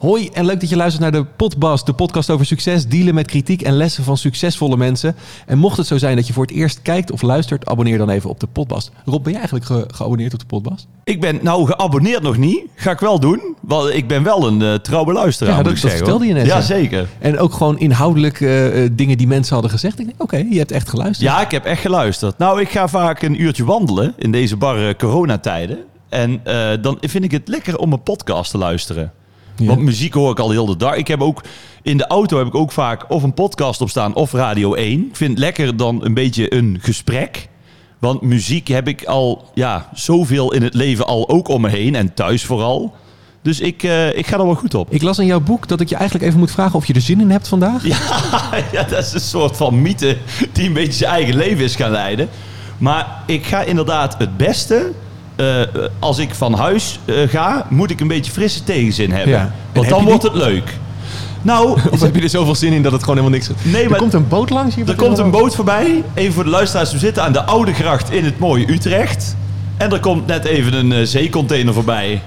Hoi en leuk dat je luistert naar de Podbast, de podcast over succes, dealen met kritiek en lessen van succesvolle mensen. En mocht het zo zijn dat je voor het eerst kijkt of luistert, abonneer dan even op de Podbast. Rob, ben jij eigenlijk ge- geabonneerd op de Podbast? Ik ben nou geabonneerd nog niet. Ga ik wel doen. Want ik ben wel een eh, trouwe luisteraar. Ja, dat- ik dat vertelde je net, Ja, zeker. En ook gewoon inhoudelijk eh, eh, dingen die mensen hadden gezegd. Ik denk, oké, je hebt echt geluisterd. Ja, ik heb echt geluisterd. Nou, ik ga vaak een uurtje wandelen in deze barre coronatijden. En dan vind ik het lekker om een podcast te luisteren. Ja. Want muziek hoor ik al heel de dag. Ik heb ook in de auto heb ik ook vaak of een podcast op staan of Radio 1. Ik vind het lekker dan een beetje een gesprek. Want muziek heb ik al ja, zoveel in het leven al ook om me heen en thuis vooral. Dus ik, eh, ik ga er wel goed op. Ik las in jouw boek dat ik je eigenlijk even moet vragen of je er zin in hebt vandaag. Ja, ja, dat is een soort van mythe die een beetje zijn eigen leven is gaan leiden. Maar ik ga inderdaad het beste. Eh, als ik van huis eh, ga, moet ik een beetje frisse tegenzin hebben. Ja. Want dan wordt het leuk. Nou, Of heb je er zoveel zin in dat het gewoon helemaal niks is? Nee, er komt een boot langs hier. er komt een boot voorbij. Even voor de luisteraars. We zitten aan de Oude Gracht in het mooie Utrecht. En er komt net even een eh, zeecontainer voorbij.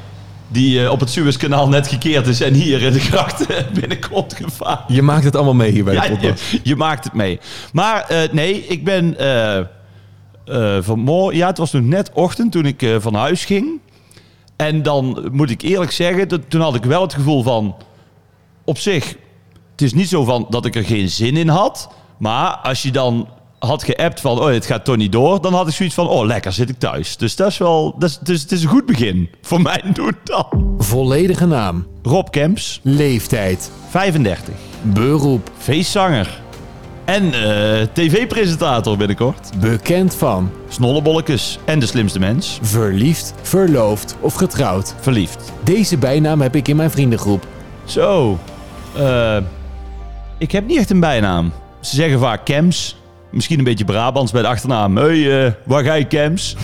Die op het Suezkanaal net gekeerd is en hier in de gracht binnenkomt gevaren. Je maakt het allemaal mee hier bij de Ja, je, podcast. je maakt het mee. Maar nee, ik ben eh vanmorgen... Ja, het was nog net ochtend toen ik eh, van huis ging. En dan moet ik eerlijk zeggen, dat, toen had ik wel het gevoel van... Op zich, het is niet zo van dat ik er geen zin in had. Maar als je dan had geappt van, oh, het gaat toch niet door... dan had ik zoiets van, oh, lekker, zit ik thuis. Dus dat is wel... Dat is, dus het is een goed begin. Voor mij doen dan. Volledige naam, Rob Kemps, leeftijd, 35. beroep, Feestzanger. En eh, tv-presentator binnenkort. bekend van, Snollebolletjes en de slimste mens. verliefd, verloofd of getrouwd. Verliefd. Deze bijnaam heb ik in mijn vriendengroep. Zo. eh, ik heb niet echt een bijnaam. Ze zeggen vaak Kems. Misschien een beetje Brabants bij de achternaam. Hey, eh, waar ga je Kems?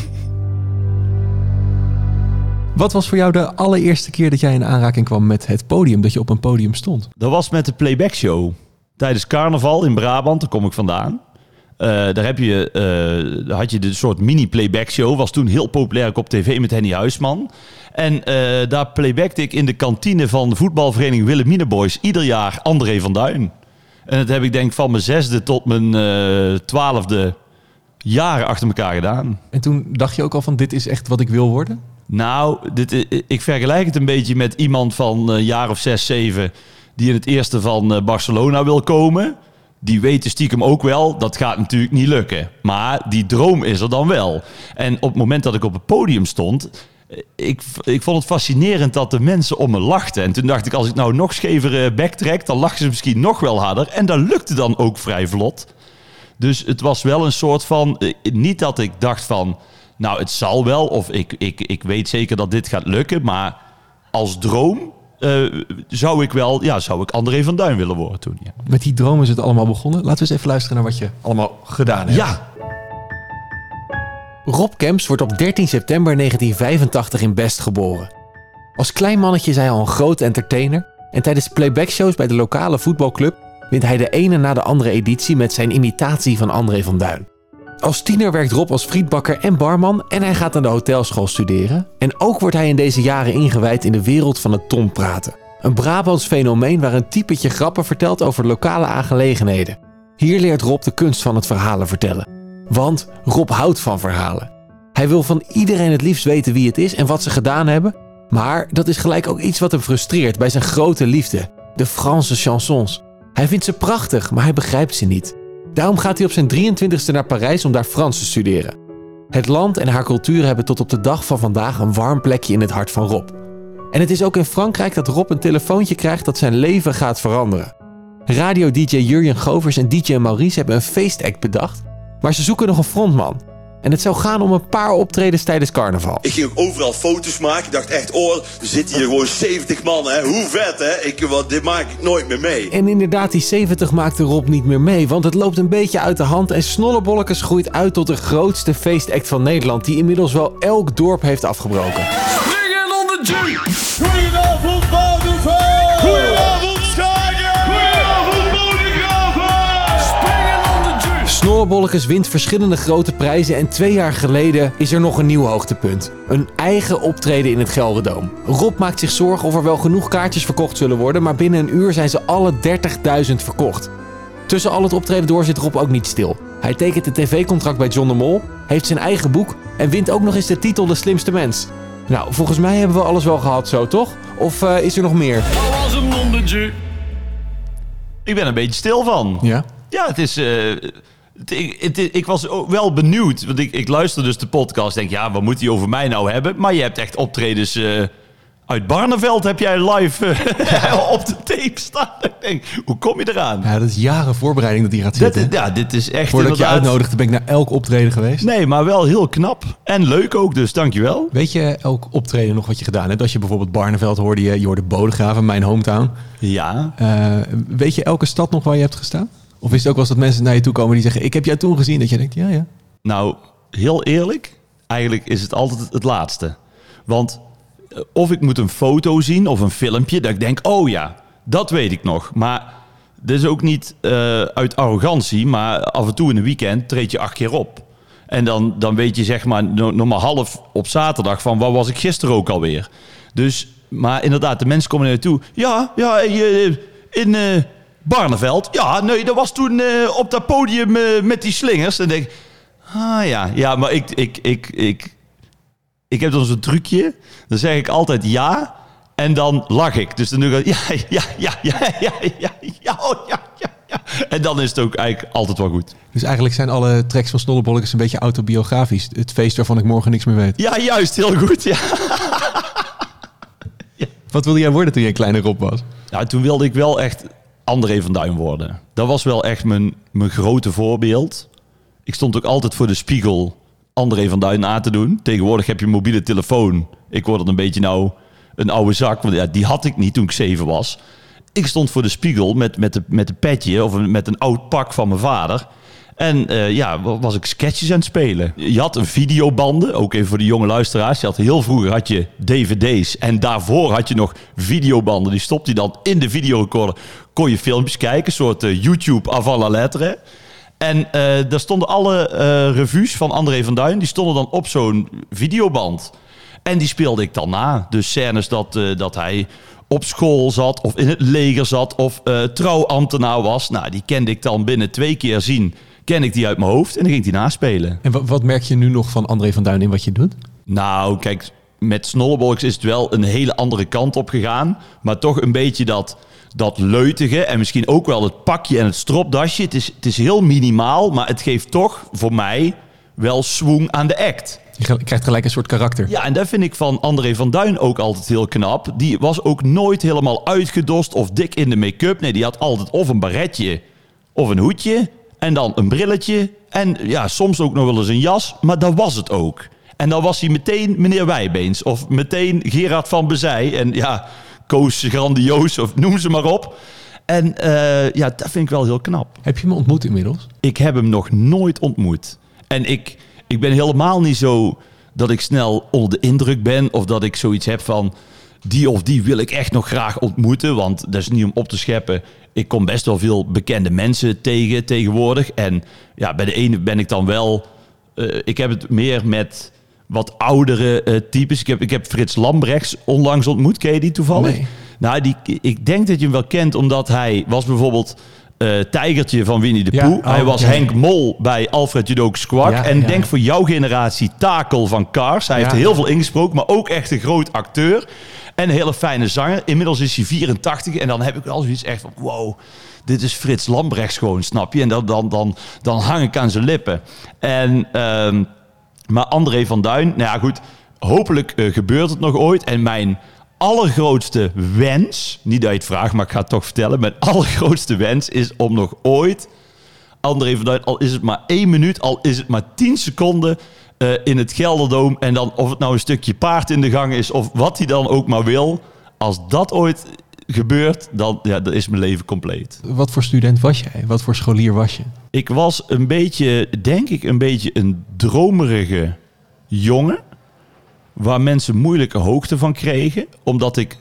Wat was voor jou de allereerste keer dat jij in aanraking kwam met het podium, dat je op een podium stond? Dat was met de playback show. Tijdens carnaval in Brabant, daar kom ik vandaan. Eh, daar heb je, eh, had je de soort mini-playback show. Was toen heel populair op tv met Henny Huisman. En eh, daar playbackte ik in de kantine van de voetbalvereniging Wilhelmina Boys ieder jaar André van Duin. En dat heb ik denk van mijn zesde tot mijn twaalfde jaren achter elkaar gedaan. En toen dacht je ook al van dit is echt wat ik wil worden? Nou, dit, ik vergelijk het een beetje met iemand van een jaar of zes, zeven... die in het eerste van eh, Barcelona wil komen. Die weten stiekem ook wel, dat gaat natuurlijk niet lukken. Maar die droom is er dan wel. En op het moment dat ik op het podium stond... eh, Ik, ik vond het fascinerend dat de mensen om me lachten. En toen dacht ik, als ik nou nog schever eh, backtrack... dan lachen ze misschien nog wel harder. En dat lukte dan ook vrij vlot. Dus het was wel een soort van. Niet dat ik dacht van. Nou, het zal wel. Of ik, ik, ik weet zeker dat dit gaat lukken. Maar als droom. Eh, zou ik wel. Ja, zou ik André van Duin willen worden toen. Ja. Met die droom is het allemaal begonnen. Laten we eens even luisteren naar wat je allemaal gedaan hebt. ja. Rob Kemps wordt op 13 september 1985 in Best geboren. Als klein mannetje is hij al een groot entertainer en tijdens playbackshows bij de lokale voetbalclub wint hij de ene na de andere editie met zijn imitatie van André van Duin. Als tiener werkt Rob als frietbakker en barman en hij gaat aan de hotelschool studeren. En ook wordt hij in deze jaren ingewijd in de wereld van het tompraten. Een Brabants fenomeen waar een typetje grappen vertelt over lokale aangelegenheden. Hier leert Rob de kunst van het verhalen vertellen. Want Rob houdt van verhalen. Hij wil van iedereen het liefst weten wie het is en wat ze gedaan hebben. Maar dat is gelijk ook iets wat hem frustreert bij zijn grote liefde, de Franse chansons. Hij vindt ze prachtig, maar hij begrijpt ze niet. Daarom gaat hij op zijn 23ste naar Parijs om daar Frans te studeren. Het land en haar cultuur hebben tot op de dag van vandaag een warm plekje in het hart van Rob. En het is ook in Frankrijk dat Rob een telefoontje krijgt dat zijn leven gaat veranderen. Radio-dj Jurjen Govers en DJ Maurice hebben een feestact bedacht, maar ze zoeken nog een frontman. En het zou gaan om een paar optredens tijdens carnaval. Ik ging ook overal foto's maken. Ik dacht echt, oh, er zitten hier gewoon 70 man, hè. Hoe vet, hè. Ik, wat, dit maak ik nooit meer mee. En inderdaad, die 70 maakte Rob niet meer mee, want het loopt een beetje uit de hand en Snollebollekes groeit uit tot de grootste feestact van Nederland, die inmiddels wel elk dorp heeft afgebroken. Springen onder G. Goedenavond, Wagenveld. Snollebollekes wint verschillende grote prijzen en twee jaar geleden is er nog een nieuw hoogtepunt. Een eigen optreden in het Gelderdoom. Rob maakt zich zorgen of er wel genoeg kaartjes verkocht zullen worden, maar binnen een uur zijn ze alle 30.000 verkocht. Tussen al het optreden door zit Rob ook niet stil. Hij tekent een tv-contract bij John de Mol, heeft zijn eigen boek en wint ook nog eens de titel De Slimste Mens. Nou, volgens mij hebben we alles wel gehad zo, toch? Of eh, is er nog meer? Dat was een wondertje. Ik ben een beetje stil van. Ja? Ja, het is. eh, ik, het- ik was wel benieuwd. Want ik, ik luister dus de podcast. Denk, ja, wat moet hij over mij nou hebben? Maar je hebt echt optredens. eh, uit Barneveld heb jij live eh, op de tape staan. Ik denk, hoe kom je eraan? Ja, dat is jaren voorbereiding dat hij gaat Dit, zitten. ja, dit is echt. Voordat je uitnodigde ben ik naar elk optreden geweest. Nee, maar wel heel knap. En leuk ook, dus dankjewel. Weet je elk optreden nog wat je gedaan hebt? Als je bijvoorbeeld Barneveld hoorde, je, je hoorde Bodegraven, mijn hometown. Ja. Eh, weet je elke stad nog waar je hebt gestaan? Of is het ook wel eens dat mensen naar je toe komen die zeggen... ik heb jou toen gezien, dat je denkt, ja, ja. Nou, heel eerlijk, eigenlijk is het altijd het laatste. Want eh, of ik moet een foto zien of een filmpje, dat ik denk, oh ja, dat weet ik nog. Maar dit is ook niet eh, uit arrogantie, maar af en toe in een weekend treed je acht keer op. En dan, dan weet je zeg maar no- nog maar half op zaterdag van waar was ik gisteren ook alweer. Dus, maar inderdaad, de mensen komen naar toe. Ja, ja, eh, in Barneveld. Ja, nee, dat was toen eh, op dat podium eh, met die slingers. En denk ik, Ah ja, ja, maar ik, ik, ik, ik, ik heb dan zo'n trucje. Dan zeg ik altijd ja en dan lach ik. Dus dan doe ik ja, ja, ja, ja, ja, ja, ja, oh, ja, ja, ja. En dan is het ook eigenlijk altijd wel goed. Dus eigenlijk zijn alle tracks van Snollebolletjes een beetje autobiografisch. Het feest waarvan ik morgen niks meer weet. Ja, juist, heel goed, ja. Wat wilde jij worden toen je een kleine Rob was? Nou, toen wilde ik wel echt André van Duin worden. Dat was wel echt mijn, mijn grote voorbeeld. Ik stond ook altijd voor de spiegel André van Duin aan te doen. Tegenwoordig heb je een mobiele telefoon. Ik word dan een beetje nou een oude zak. Want ja, die had ik niet toen ik zeven was. Ik stond voor de spiegel met, met, de, met een petje of met een oud pak van mijn vader. En eh, ja, wa- was ik sketches aan het spelen. Je had een videobanden, ook even voor de jonge luisteraars. Je had heel vroeger had je dvd's en daarvoor had je nog videobanden. Die stopte je dan in de videorecorder. Kon je filmpjes kijken, een soort eh, YouTube avant la lettre. En eh, daar stonden alle revues van André van Duin, die stonden dan op zo'n videoband. En die speelde ik dan na. Dus scènes dat, dat hij op school zat of in het leger zat of trouwambtenaar was. Nou, die kende ik dan binnen twee keer zien. Ken ik die uit mijn hoofd en dan ging ik die naspelen. En wat, wat merk je nu nog van André van Duin in wat je doet? Nou, kijk, met Snollebolks is het wel een hele andere kant op gegaan. Maar toch een beetje dat, dat leutige en misschien ook wel het pakje en het stropdasje. Het is, het is heel minimaal, maar het geeft toch voor mij wel swoon aan de act. Je krijgt gelijk een soort karakter. Ja, en dat vind ik van André van Duin ook altijd heel knap. Die was ook nooit helemaal uitgedost of dik in de make-up. Nee, die had altijd of een baretje of een hoedje. En dan een brilletje. En ja, soms ook nog wel eens een jas. Maar dat was het ook. En dan was hij meteen meneer Wijbeens. Of meteen Gerard van Bezij. En ja, Koos Grandioos of noem ze maar op. En eh, ja, dat vind ik wel heel knap. Heb je me ontmoet inmiddels? Ik heb hem nog nooit ontmoet. En ik, ik ben helemaal niet zo dat ik snel onder de indruk ben. Of dat ik zoiets heb van die of die wil ik echt nog graag ontmoeten. Want dat is niet om op te scheppen. Ik kom best wel veel bekende mensen tegen tegenwoordig. En ja, bij de ene ben ik dan wel. eh, ik heb het meer met wat oudere eh, types. Ik heb, ik heb Frits Lambrechts onlangs ontmoet. Ken je die toevallig? Nee. Nou, die, ik denk dat je hem wel kent, omdat hij was bijvoorbeeld eh Tijgertje van Winnie de Ja, Pooh. oh, hij was. Henk Mol bij Alfred Judook Squawk. Ja, en ja, denk voor jouw generatie Takel van Cars. Hij heeft heel veel ingesproken, maar ook echt een groot acteur. En een hele fijne zanger. Inmiddels is hij 84 en dan heb ik al zoiets echt van... wow, dit is Frits Lambrechts gewoon, snap je? En dan, dan, dan, dan hang ik aan zijn lippen. En... ehm, maar André van Duin, nou ja goed, hopelijk eh, gebeurt het nog ooit. En mijn allergrootste wens, niet dat je het vraagt, maar ik ga het toch vertellen. Mijn allergrootste wens is om nog ooit André van Duin, al is het maar één minuut, al is het maar tien seconden eh, in het Gelderdoom. En dan of het nou een stukje paard in de gang is of wat hij dan ook maar wil. Als dat ooit gebeurt, dan, ja, dan is mijn leven compleet. Wat voor student was jij? Wat voor scholier was je? Ik was een beetje, denk ik, een beetje een dromerige jongen. Waar mensen moeilijke hoogte van kregen. Omdat ik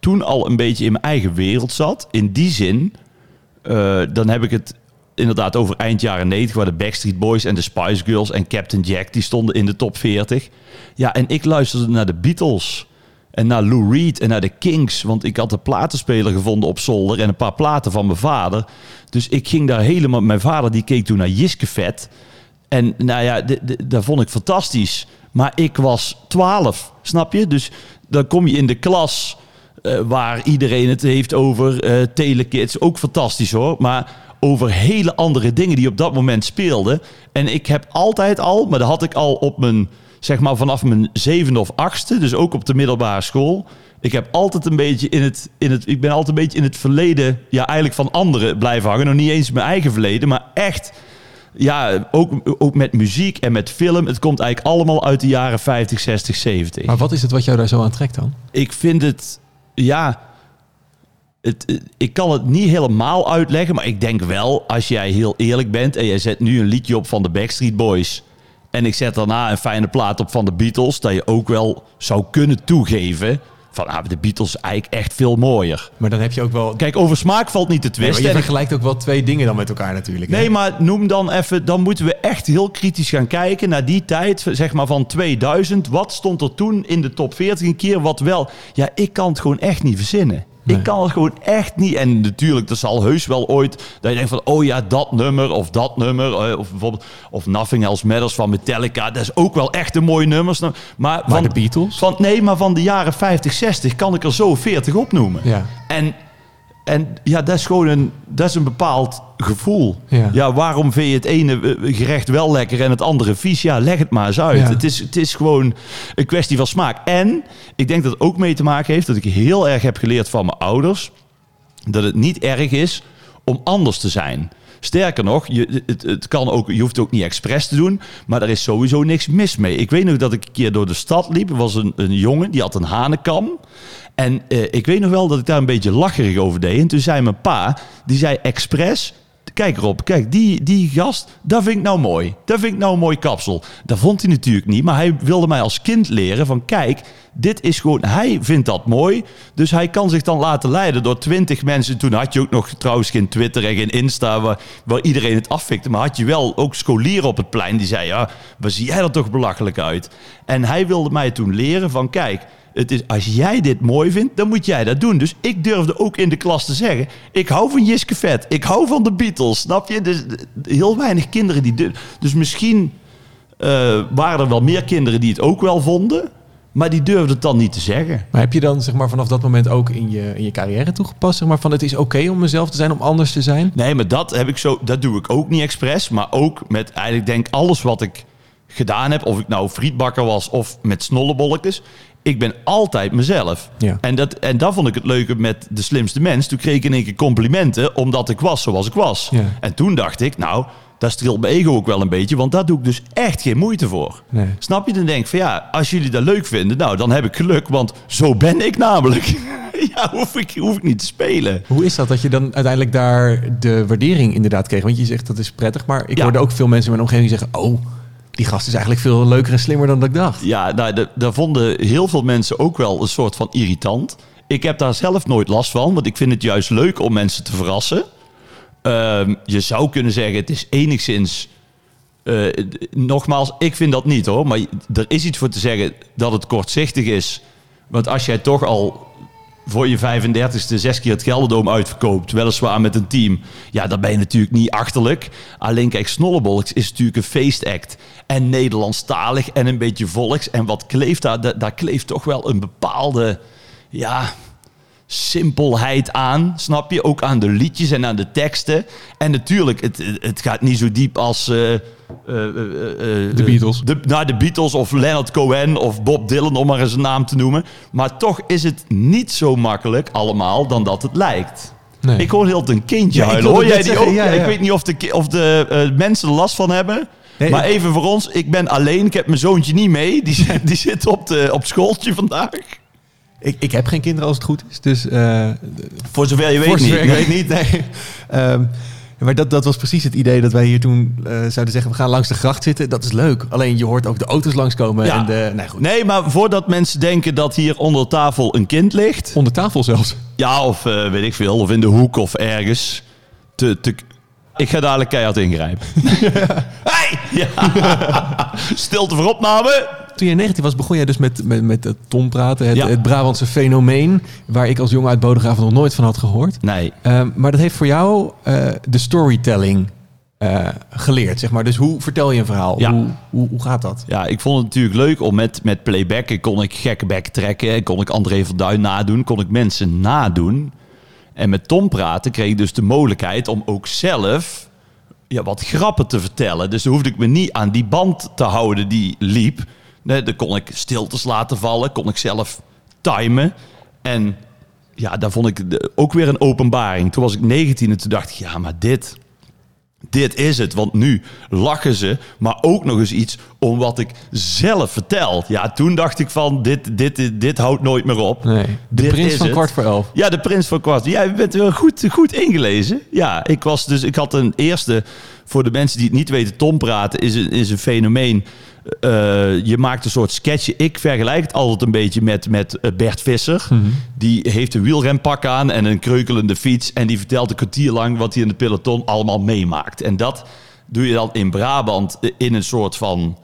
toen al een beetje in mijn eigen wereld zat. In die zin, eh, dan heb ik het inderdaad over eind jaren 90, waar de Backstreet Boys en de Spice Girls en Captain Jack, die stonden in de top 40. Ja, en ik luisterde naar de Beatles. En naar Lou Reed en naar de Kings. Want ik had de platenspeler gevonden op zolder en een paar platen van mijn vader. Dus ik ging daar helemaal... Mijn vader die keek toen naar Jiske Vet. En nou ja, dat vond ik fantastisch. Maar ik was 12, snap je? Dus dan kom je in de klas eh, waar iedereen het heeft over eh telekids. Ook fantastisch hoor. Maar over hele andere dingen die op dat moment speelden. En ik heb altijd al, maar dat had ik al op mijn, zeg maar vanaf mijn zevende of achtste. Dus ook op de middelbare school. Ik heb altijd een beetje in het, in het, ik ben altijd een beetje in het verleden, ja, eigenlijk van anderen blijven hangen. Nog niet eens mijn eigen verleden, maar echt ja, ook, ook met muziek en met film. Het komt eigenlijk allemaal uit de jaren 50, 60, 70. Maar wat is het wat jou daar zo aan trekt dan? Ik vind het, ja, het, het- ik kan het niet helemaal uitleggen, maar ik denk wel, als jij heel eerlijk bent en jij zet nu een liedje op van de Backstreet Boys en ik zet daarna een fijne plaat op van de Beatles, dat je ook wel zou kunnen toegeven van ah, de Beatles eigenlijk echt veel mooier. Maar dan heb je ook wel... Kijk, over smaak valt niet te Nee, maar twisten. je vergelijkt ook wel twee dingen dan met elkaar natuurlijk. hè? Nee, maar noem dan even, dan moeten we echt heel kritisch gaan kijken naar die tijd, zeg maar van 2000. Wat stond er toen in de top 40 een keer? Wat wel? Ja, ik kan het gewoon echt niet verzinnen. Nee. Ik kan het gewoon echt niet. En natuurlijk, er zal heus wel ooit dat je denkt van, oh ja, dat nummer of dat nummer. eh, Of bijvoorbeeld, of Nothing Else Matters van Metallica. Dat is ook wel echt een mooi nummer. snap- Maar, van de Beatles? Van, nee, maar van de jaren 50, 60 kan ik er zo 40 opnoemen. Ja. En, en ja, dat is gewoon een, dat is een bepaald gevoel. Ja. waarom vind je het ene eh, gerecht wel lekker en het andere vies? Ja, leg het maar eens uit. Ja. Het, is, het is gewoon een kwestie van smaak. En ik denk dat het ook mee te maken heeft dat ik heel erg heb geleerd van mijn ouders. Dat het niet erg is om anders te zijn. Sterker nog, je, het, het kan ook, je hoeft het ook niet expres te doen, maar er is sowieso niks mis mee. Ik weet nog dat ik een keer door de stad liep. Er was een, een jongen, die had een hanenkam. En eh, ik weet nog wel dat ik daar een beetje lacherig over deed. En toen zei mijn pa, die zei expres... Kijk erop, kijk, die, die gast, dat vind ik nou mooi. Dat vind ik nou een mooi kapsel. Dat vond hij natuurlijk niet, maar hij wilde mij als kind leren van... Kijk, dit is gewoon, hij vindt dat mooi. Dus hij kan zich dan laten leiden door twintig mensen. Toen had je ook nog trouwens geen Twitter en geen Insta waar, iedereen het afvikte. Maar had je wel ook scholieren op het plein die zeiden... Ja, waar zie jij er toch belachelijk uit? En hij wilde mij toen leren van, kijk... Het is, als jij dit mooi vindt, dan moet jij dat doen. Dus ik durfde ook in de klas te zeggen... ik hou van Jiske Vet, ik hou van de Beatles, snap je? Dus heel weinig kinderen die... Dus misschien eh, waren er wel meer kinderen die het ook wel vonden... maar die durfden het dan niet te zeggen. Maar heb je dan zeg maar, vanaf dat moment ook in je, in je carrière toegepast? Zeg maar, van het is oké om mezelf te zijn, om anders te zijn? Nee, maar dat, heb ik zo, dat doe ik ook niet expres. Maar ook met eigenlijk denk alles wat ik gedaan heb. Of ik nou frietbakker was of met snollebolletjes. Ik ben altijd mezelf. Ja. En, dat, en dat vond ik het leuke met De Slimste Mens. Toen kreeg ik in één keer complimenten omdat ik was zoals ik was. Ja. En toen dacht ik, nou, daar streelt mijn ego ook wel een beetje. Want daar doe ik dus echt geen moeite voor. Nee. Snap je? Dan denk ik van ja, als jullie dat leuk vinden, nou, dan heb ik geluk. Want zo ben ik namelijk. ja, hoef ik, hoef ik niet te spelen. Hoe is dat dat je dan uiteindelijk daar de waardering inderdaad kreeg? Want je zegt dat is prettig, maar ik Ja. hoorde ook veel mensen in mijn omgeving zeggen... oh, die gast is eigenlijk veel leuker en slimmer dan dat ik dacht. Ja, nou, daar vonden heel veel mensen ook wel een soort van irritant. Ik heb daar zelf nooit last van, want ik vind het juist leuk om mensen te verrassen. Ehm, je zou kunnen zeggen, het is enigszins... eh, nogmaals, ik vind dat niet hoor. Maar er is iets voor te zeggen dat het kortzichtig is. Want als jij toch al voor je 35ste zes keer het Gelderdoom uitverkoopt, weliswaar met een team, ja, dan ben je natuurlijk niet achterlijk. Alleen kijk, Snollebolks is natuurlijk een feestact. En Nederlandstalig en een beetje volks. En wat kleeft daar? Da- Daar kleeft toch wel een bepaalde, ja, simpelheid aan, snap je? Ook aan de liedjes en aan de teksten. En natuurlijk, het, het gaat niet zo diep als... eh, eh, eh, De Beatles. De, nou, de Beatles of Leonard Cohen of Bob Dylan, om maar eens een naam te noemen. Maar toch is het niet zo makkelijk allemaal dan dat het lijkt. Nee. Ik hoor heel een kindje Ja, huilen. Hoor jij die zeggen, ook? ja, Ja, ja. Ik weet niet of de, of de eh, mensen er last van hebben. Nee, maar even voor ons, ik ben alleen. Ik heb mijn zoontje niet mee. Die, zit- die zit op, de, op schooltje vandaag. Ik, ik heb geen kinderen als het goed is, dus... eh, Voor zover je weet voor niet. zover ik Nee. weet niet, nee. Ehm, maar dat, dat was precies het idee dat wij hier toen eh, zouden zeggen... we gaan langs de gracht zitten, dat is leuk. Alleen je hoort ook de auto's langskomen Ja. en de... Nee, goed. Nee, maar voordat mensen denken dat hier onder tafel een kind ligt. Onder tafel zelfs. Ja, of eh, weet ik veel. Of in de hoek of ergens. Te, te... Ik ga dadelijk keihard ingrijpen. hey! Ja. Stilte voor opname. Toen jij 19 was, begon jij dus met, met, met het Tom praten. Het, Ja. het Brabantse fenomeen. Waar ik als jongen uit Bodegraven nog nooit van had gehoord. Nee, Ehm, maar dat heeft voor jou eh, de storytelling eh, geleerd, zeg maar. Dus hoe vertel je een verhaal? Ja. Hoe, hoe, hoe gaat dat? Ja, ik vond het natuurlijk leuk om met, met playbacken kon ik gekke bek trekken. Kon ik André van Duin nadoen. Kon ik mensen nadoen. En met Tom praten kreeg ik dus de mogelijkheid om ook zelf ja, wat grappen te vertellen. Dus dan hoefde ik me niet aan die band te houden die liep. Nee, dan kon ik stiltes laten vallen. Kon ik zelf timen. En ja, daar vond ik ook weer een openbaring. Toen was ik 19 en toen dacht ik, ja, maar dit... Dit is het, want nu lachen ze, maar ook nog eens iets om wat ik zelf vertel. Ja, toen dacht ik van, dit, dit, dit, houdt nooit meer op. Nee. De Dit prins van het. kwart voor elf. Ja, de prins van kwart. Jij bent wel goed, goed ingelezen. Ja, ik was dus, ik had een eerste, voor de mensen die het niet weten, Tom praten is een, is een fenomeen. Eh, je maakt een soort sketchje. Ik vergelijk het altijd een beetje met, met eh, Bert Visser. Die heeft een wielrenpak aan en een kreukelende fiets. En die vertelt een kwartier lang wat hij in de peloton allemaal meemaakt. En dat doe je dan in Brabant eh, in een soort van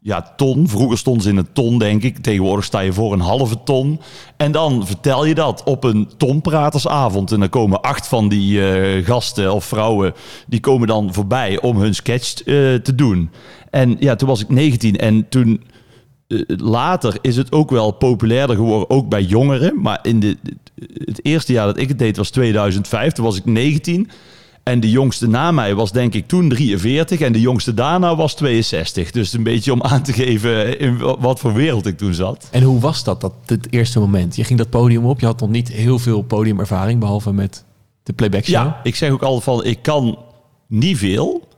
ja, ton. Vroeger stond ze in een ton, denk ik. Tegenwoordig sta je voor een halve ton. En dan vertel je dat op een tonpratersavond. En dan komen acht van die gasten of vrouwen... die komen dan voorbij om hun sketch te doen. En ja, toen was ik 19 en toen... eh, later is het ook wel populairder geworden, ook bij jongeren. Maar in de, het eerste jaar dat ik het deed was 2005. Toen was ik 19. En de jongste na mij was denk ik toen 43 en de jongste daarna was 62. Dus een beetje om aan te geven in wat voor wereld ik toen zat. En hoe was dat, dat, het eerste moment? Je ging dat podium op. Je had nog niet heel veel podiumervaring, behalve met de playback show. Ja, ik zeg ook altijd van ik kan niet veel,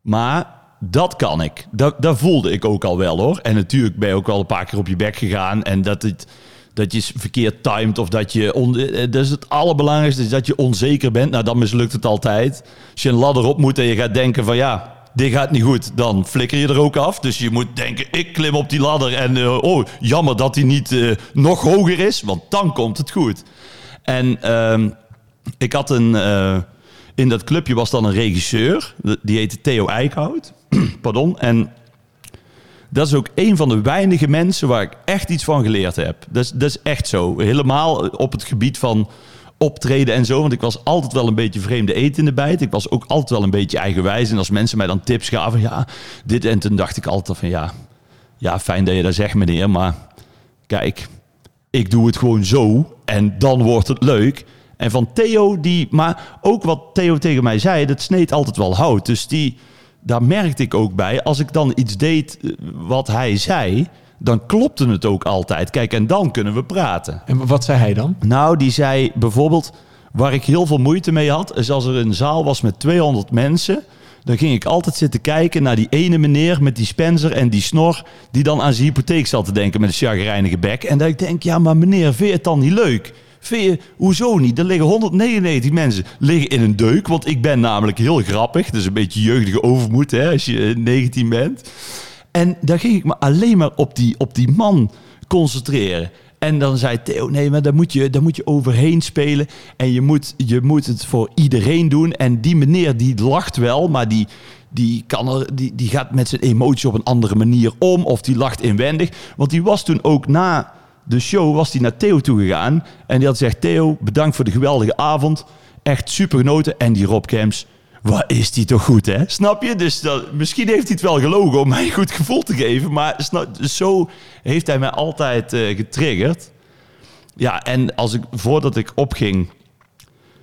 maar dat kan ik. Dat, voelde ik ook al wel hoor. En natuurlijk ben je ook wel een paar keer op je bek gegaan en dat het dat je verkeerd timed of dat je on, is het allerbelangrijkste is dat je onzeker bent. Nou, dan mislukt het altijd. Als je een ladder op moet en je gaat denken van ja, dit gaat niet goed, dan flikker je er ook af. Dus je moet denken, ik klim op die ladder en eh, oh, jammer dat die niet nog hoger is, want dan komt het goed. En ehm, ik had een, in dat clubje was dan een regisseur, die heette Theo Eickhout. Pardon. En dat is ook een van de weinige mensen waar ik echt iets van geleerd heb. Dat is, dat is echt zo. Helemaal op het gebied van optreden en zo. Want ik was altijd wel een beetje vreemde eten in de bijt. Ik was ook altijd wel een beetje eigenwijs. En als mensen mij dan tips gaven, ja, dit en toen dacht ik altijd van ja, ja, fijn dat je dat zegt meneer, maar kijk, ik doe het gewoon zo en dan wordt het leuk. En van Theo, die, maar ook wat Theo tegen mij zei, dat sneed altijd wel hout. Dus die, daar merkte ik ook bij, als ik dan iets deed eh, wat hij zei, dan klopte het ook altijd. Kijk, en dan kunnen we praten. En wat zei hij dan? Nou, die zei bijvoorbeeld, waar ik heel veel moeite mee had, is als er een zaal was met 200 mensen, dan ging ik altijd zitten kijken naar die ene meneer met die Spencer en die snor, die dan aan zijn hypotheek zat te denken met een chagrijnige bek. En dat ik denk, ja, maar meneer, vind je het dan niet leuk? Vind je, hoezo niet? Er liggen 199 mensen liggen in een deuk, want ik ben namelijk heel grappig. Dus een beetje jeugdige overmoed, hè, als je eh, 19 bent. En daar ging ik me alleen maar op die, op die man concentreren. En dan zei Theo, nee, maar daar moet je, daar moet je overheen spelen. En je moet, je moet het voor iedereen doen. En die meneer, die lacht wel, maar die, die, kan er, die, die gaat met zijn emotie op een andere manier om. Of die lacht inwendig. Want die was toen ook na de show, was die naar Theo toe gegaan. En die had gezegd, Theo, bedankt voor de geweldige avond. Echt super genoten. En die Rob Camps, wat is die toch goed, hè? Snap je? Dus dat, misschien heeft hij het wel gelogen om mij een goed gevoel te geven. Maar snap, zo heeft hij mij altijd eh, getriggerd. Ja, en als ik, voordat ik opging,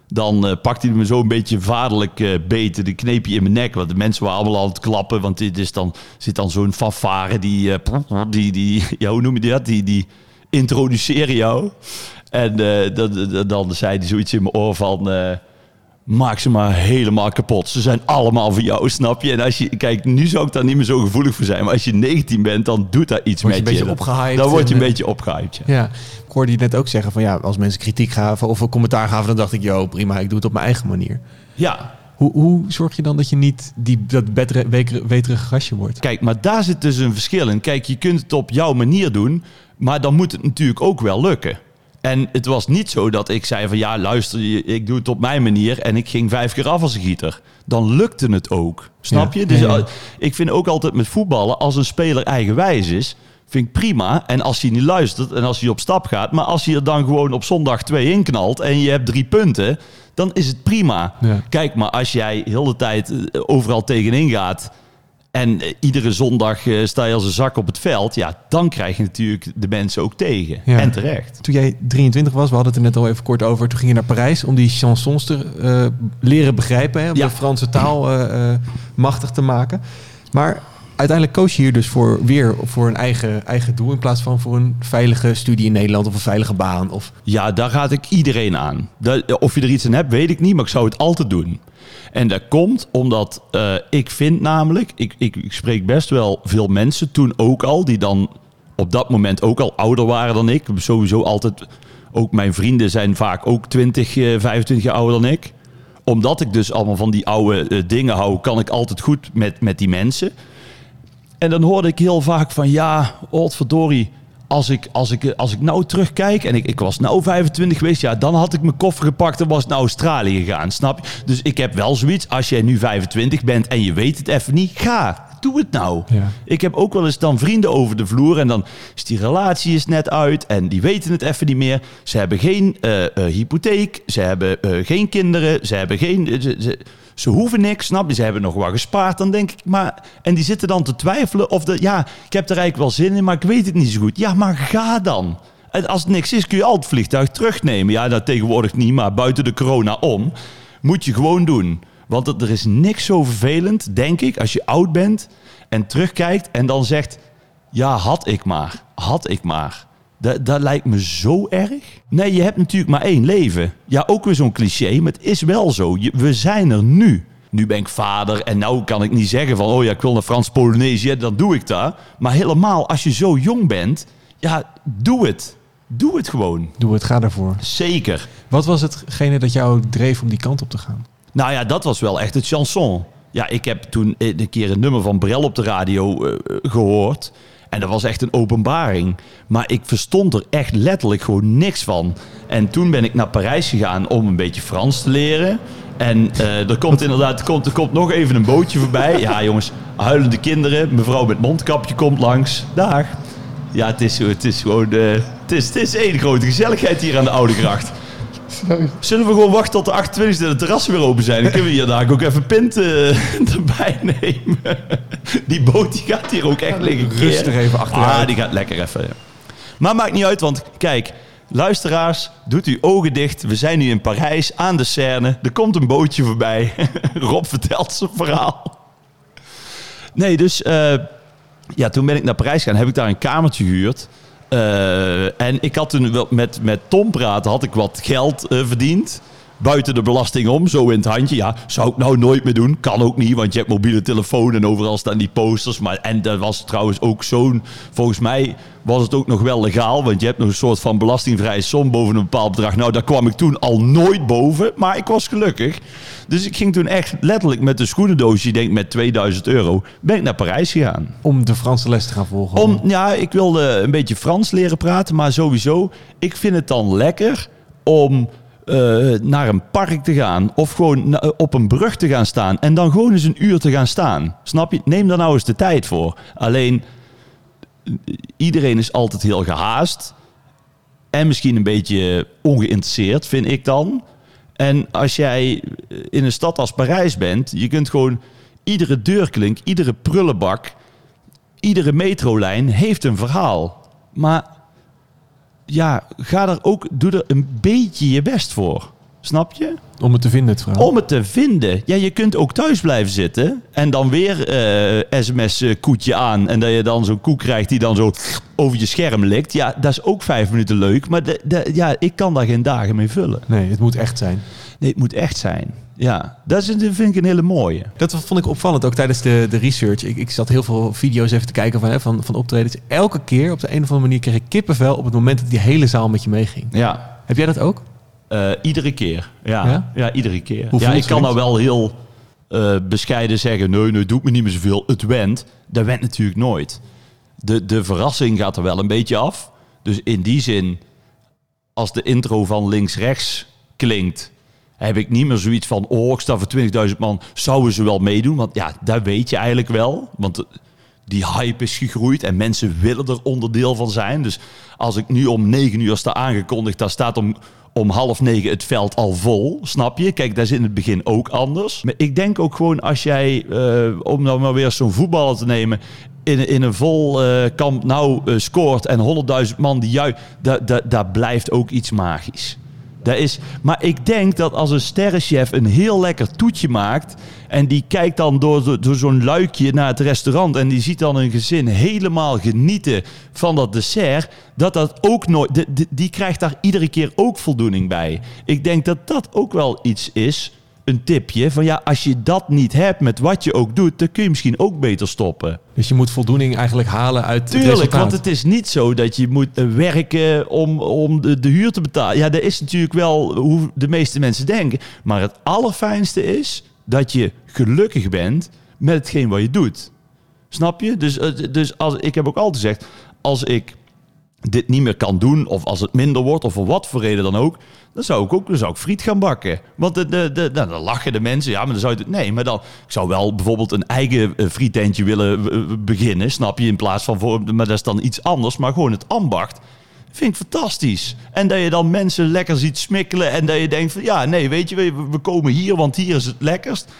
dan eh, pakte hij me zo een beetje vaderlijk eh beet. Die kneep je in mijn nek. Want de mensen waren allemaal aan het klappen. Want dit is dan, zit dan zo'n fanfare die, die, die, ja, hoe noem je dat? Die, die introduceren jou. En eh, dan, dan, dan zei hij zoiets in mijn oor van... eh, maak ze maar helemaal kapot. Ze zijn allemaal voor jou, snap je? En als je, kijk, nu zou ik daar niet meer zo gevoelig voor zijn. Maar als je 19 bent, dan doet daar iets Word je met een je. Dan word je een en, eh, beetje opgehyped, ja. Ja, ik hoorde je net ook zeggen van ja, als mensen kritiek gaven of een commentaar gaven, dan dacht ik, yo, prima, ik doe het op mijn eigen manier. Ja, Hoe, hoe zorg je dan dat je niet die, dat betere, weterige gastje wordt? Kijk, maar daar zit dus een verschil in. Kijk, je kunt het op jouw manier doen, maar dan moet het natuurlijk ook wel lukken. En het was niet zo dat ik zei van ja, luister, ik doe het op mijn manier en ik ging vijf keer af als een gieter. Dan lukte het ook. Snap Ja. je? Dus Ja, ja. ik vind ook altijd met voetballen, als een speler eigenwijs is, vind ik prima. En als hij niet luistert en als hij op stap gaat, maar als hij er dan gewoon op zondag twee in knalt en je hebt drie punten, dan is het prima. Ja. Kijk, maar als jij heel de tijd eh, overal tegenin gaat en eh, iedere zondag eh, sta je als een zak op het veld, ja, dan krijg je natuurlijk de mensen ook tegen. Ja. En terecht. Toen jij 23 was, we hadden het er net al even kort over. Toen ging je naar Parijs om die chansons te leren begrijpen. Hè, om Ja. de Franse taal eh, machtig te maken. Maar uiteindelijk koos je hier dus voor, weer voor een eigen, eigen doel. In plaats van voor een veilige studie in Nederland of een veilige baan. Of, Ja, daar raad ik iedereen aan. Dat- of je er iets aan hebt, weet ik niet, maar ik zou het altijd doen. En dat komt omdat eh, ik vind namelijk, ik, ik, spreek best wel veel mensen toen ook al, die dan op dat moment ook al ouder waren dan ik. Sowieso altijd, ook mijn vrienden zijn vaak ook 20, eh, 25 jaar ouder dan ik. Omdat ik dus allemaal van die oude eh, dingen hou, kan ik altijd goed met, met die mensen. En dan hoorde ik heel vaak van ja, verdorie, als ik, als ik, als ik nou terugkijk en ik, ik was nou 25 geweest, ja, dan had ik mijn koffer gepakt en was naar Australië gegaan, snap je? Dus ik heb wel zoiets, als jij nu 25 bent en je weet het even niet, ga, doe het nou. Ja. Ik heb ook wel eens dan vrienden over de vloer en dan is die relatie is net uit en die weten het even niet meer. Ze hebben geen eh, eh, hypotheek, ze hebben eh, geen kinderen, ze hebben geen... ze, ze, ze hoeven niks, snap je? Ze hebben nog wat gespaard, dan denk ik. Maar, en die zitten dan te twijfelen of de, ja, ik heb er eigenlijk wel zin in, maar ik weet het niet zo goed. Ja, maar ga dan. En als het niks is, kun je altijd het vliegtuig terugnemen. Ja, dat tegenwoordig niet, maar buiten de corona om. Moet je gewoon doen. Want er is niks zo vervelend, denk ik, als je oud bent en terugkijkt en dan zegt: Ja, had ik maar. Had ik maar. Dat, dat lijkt me zo erg. Nee, je hebt natuurlijk maar één leven. Ja, ook weer zo'n cliché, maar het is wel zo. Je- we zijn er nu. Nu ben ik vader en nou kan ik niet zeggen van... oh ja, ik wil naar Frans-Polynesië, dan doe ik dat. Maar helemaal, als je zo jong bent... ja, doe het. Doe het gewoon. doe het, ga ervoor. Zeker. Wat was hetgene dat jou dreef om die kant op te gaan? Nou ja, dat was wel echt het chanson. Ja, ik heb toen een keer een nummer van Brel op de radio eh, gehoord. En dat was echt een openbaring. Maar ik verstond er echt letterlijk gewoon niks van. En toen ben ik naar Parijs gegaan om een beetje Frans te leren. En eh, er komt inderdaad er komt, komt nog even een bootje voorbij. Ja, jongens, huilende kinderen. Mevrouw met mondkapje komt langs. Dag. Ja, het is, het is gewoon... eh, het, is, het is één grote gezelligheid hier aan de Oude Gracht. Zullen we gewoon wachten tot de 28e en de terrassen weer open zijn? Dan kunnen we hier daar ook even pint eh, erbij nemen. Die boot die gaat hier ook echt liggen keren. Rustig even achteruit. Ah, die gaat lekker even. Maar maakt niet uit, want kijk... Luisteraars, doet uw ogen dicht. We zijn nu in Parijs, aan de Seine. Er komt een bootje voorbij. Rob vertelt zijn verhaal. Nee, dus... eh, ja, toen ben ik naar Parijs gegaan. Heb ik daar een kamertje gehuurd. Eh, en ik had toen met, met Tom praten, had ik wat geld eh, verdiend. Buiten de belasting om, zo in het handje. Ja, zou ik nou nooit meer doen. Kan ook niet, want je hebt mobiele telefoon en overal staan die posters. Maar, en dat was trouwens ook zo'n... Volgens mij was het ook nog wel legaal. Want je hebt nog een soort van belastingvrije som boven een bepaald bedrag. Nou, daar kwam ik toen al nooit boven. Maar ik was gelukkig. Dus ik ging toen echt letterlijk met een schoenendoosje, ik denk met 2000 euro, ben ik naar Parijs gegaan. Om de Franse les te gaan volgen. Om, ja, ik wilde een beetje Frans leren praten, maar sowieso, ik vind het dan lekker om eh, naar een park te gaan of gewoon na- op een brug te gaan staan en dan gewoon eens een uur te gaan staan. Snap je? Neem daar nou eens de tijd voor. Alleen, eh, iedereen is altijd heel gehaast en misschien een beetje ongeïnteresseerd, vind ik dan. En als jij in een stad als Parijs bent, je kunt gewoon iedere deurklink, iedere prullenbak, iedere metrolijn heeft een verhaal. Maar ja, ga er ook, doe er een beetje je best voor. Snap je? Om het te vinden, het verhaal. Om het te vinden. Ja, je kunt ook thuis blijven zitten en dan weer eh, sms-koetje aan. En dat je dan zo'n koek krijgt die dan zo over je scherm likt. Ja, dat is ook vijf minuten leuk. Maar de, de, ja, ik kan daar geen dagen mee vullen. Nee, het moet echt zijn. Nee, het moet echt zijn. Ja, dat is, dat vind ik een hele mooie. Dat vond ik opvallend, ook tijdens de, de research. Ik, ik zat heel veel video's even te kijken van, hè, van, van optredens. Elke keer op de een of andere manier kreeg ik kippenvel op het moment dat die hele zaal met je meeging. Ja, Heb jij dat ook? Eh, iedere keer. Ja, Ja? ja? iedere keer. Hoe ja, ik kan nou wel heel eh, bescheiden zeggen: nee, nee, doet me niet meer zoveel. Het went. Dat went natuurlijk nooit. De, de verrassing gaat er wel een beetje af. Dus in die zin als de intro van links-rechts klinkt, heb ik niet meer zoiets van, oh, ik sta voor 20.000 man, zouden ze wel meedoen? Want ja, dat weet je eigenlijk wel. Want eh, die hype is gegroeid en mensen willen er onderdeel van zijn. Dus als ik nu om 9 uur sta aangekondigd, dan staat om, om half negen het veld al vol. Snap je? Kijk, dat is in het begin ook anders. Maar ik denk ook gewoon als jij, eh, om nou maar weer zo'n voetballer te nemen, in, in een vol eh, kamp nou scoort en 100.000 man die juist, daar da, blijft ook iets magisch. Dat is, maar ik denk dat als een sterrenchef een heel lekker toetje maakt. en die kijkt dan door, door zo'n luikje naar het restaurant. en die ziet dan een gezin helemaal genieten van dat dessert. dat dat ook nooit. de- die krijgt daar iedere keer ook voldoening bij. Ik denk dat dat ook wel iets is. Een tipje van ja, als je dat niet hebt met wat je ook doet, dan kun je misschien ook beter stoppen. Dus je moet voldoening eigenlijk halen uit het Tuurlijk, resultaat. want het is niet zo dat je moet eh, werken om, om de, de huur te betalen. Ja, dat is natuurlijk wel hoe de meeste mensen denken. Maar het allerfijnste is dat je gelukkig bent met hetgeen wat je doet. Snap je? Dus, eh, dus als, ik heb ook altijd gezegd, als ik dit niet meer kan doen, of als het minder wordt, of voor wat voor reden dan ook, dan zou ik ook dan zou ik friet gaan bakken. Want de, de, de, nou, dan lachen de mensen, ja, maar dan zou je het. Nee, maar dan ik zou wel bijvoorbeeld een eigen eh, friettentje willen eh, beginnen, snap je? In plaats van voor, maar dat is dan iets anders, maar gewoon het ambacht. Vind ik fantastisch. En dat je dan mensen lekker ziet smikkelen en dat je denkt van ja, nee, weet je, we, we komen hier, want hier is het lekkerst.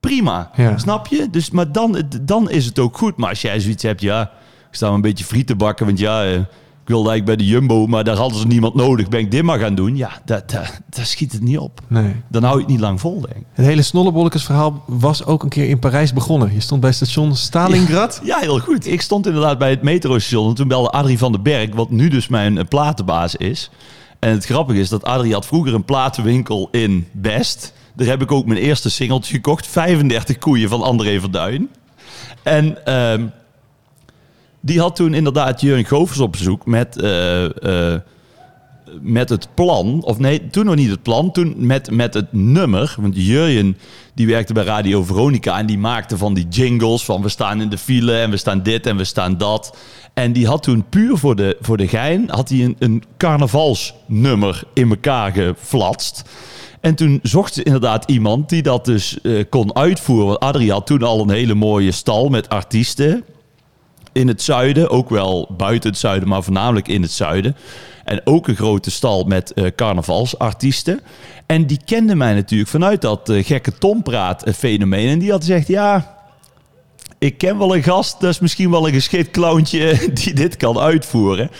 Prima, Ja. snap je? Dus, maar dan, dan is het ook goed. Maar als jij zoiets hebt, ja, ik sta een beetje friet te bakken, want ja, eh, ik wilde eigenlijk bij de Jumbo, maar daar hadden ze niemand nodig. Ben ik dit maar gaan doen? Ja, dat, dat, dat schiet het niet op. Nee. Dan hou je het niet lang vol, denk ik. Het hele Snollebollekes verhaal was ook een keer in Parijs begonnen. Je stond bij station Stalingrad. Ja, heel goed. Ik stond inderdaad bij het metrostation en toen belde Adrie van den Berg, wat nu dus mijn eh, platenbaas is. En het grappige is dat Adrie had vroeger een platenwinkel in Best. Daar heb ik ook mijn eerste singeltje gekocht. 35 koeien van André Verduin. En ehm, die had toen inderdaad Jurgen Govers op bezoek met, eh, eh, met het plan. Of nee, toen nog niet het plan. Toen met, met het nummer. Want Jurjen die werkte bij Radio Veronica. En die maakte van die jingles van we staan in de file en we staan dit en we staan dat. En die had toen puur voor de, voor de gein had hij een, een carnavalsnummer in elkaar geflatst. En toen zocht ze inderdaad iemand die dat dus eh, kon uitvoeren. Want Adrie had toen al een hele mooie stal met artiesten in het zuiden. Ook wel buiten het zuiden, maar voornamelijk in het zuiden. En ook een grote stal met eh, carnavalsartiesten. En die kende mij natuurlijk vanuit dat eh, gekke Tompraat fenomeen. En die had gezegd, ja, ik ken wel een gast, dat is misschien wel een geschikt clowntje die dit kan uitvoeren.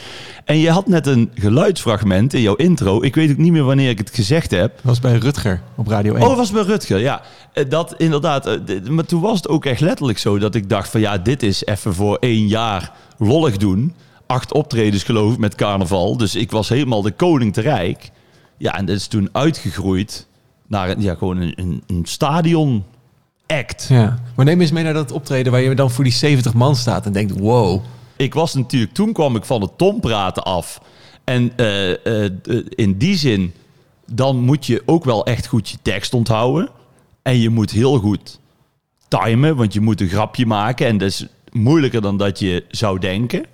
En je had net een geluidsfragment in jouw intro. Ik weet ook niet meer wanneer ik het gezegd heb. Dat was bij Rutger op Radio 1. Oh, dat was bij Rutger, ja. Eh, Dat inderdaad. eh, Maar toen was het ook echt letterlijk zo dat ik dacht van ja, dit is even voor één jaar lollig doen. Acht optredens geloof ik met carnaval. Dus ik was helemaal de koning te rijk. Ja, en dat is toen uitgegroeid naar ja, gewoon een, een, een stadion act. Ja. Maar neem eens mee naar dat optreden waar je dan voor die 70 man staat en denkt, wow. Ik was natuurlijk, toen kwam ik van het tompraten af. En eh, eh, eh, in die zin, dan moet je ook wel echt goed je tekst onthouden. En je moet heel goed timen, want je moet een grapje maken. En dat is moeilijker dan dat je zou denken.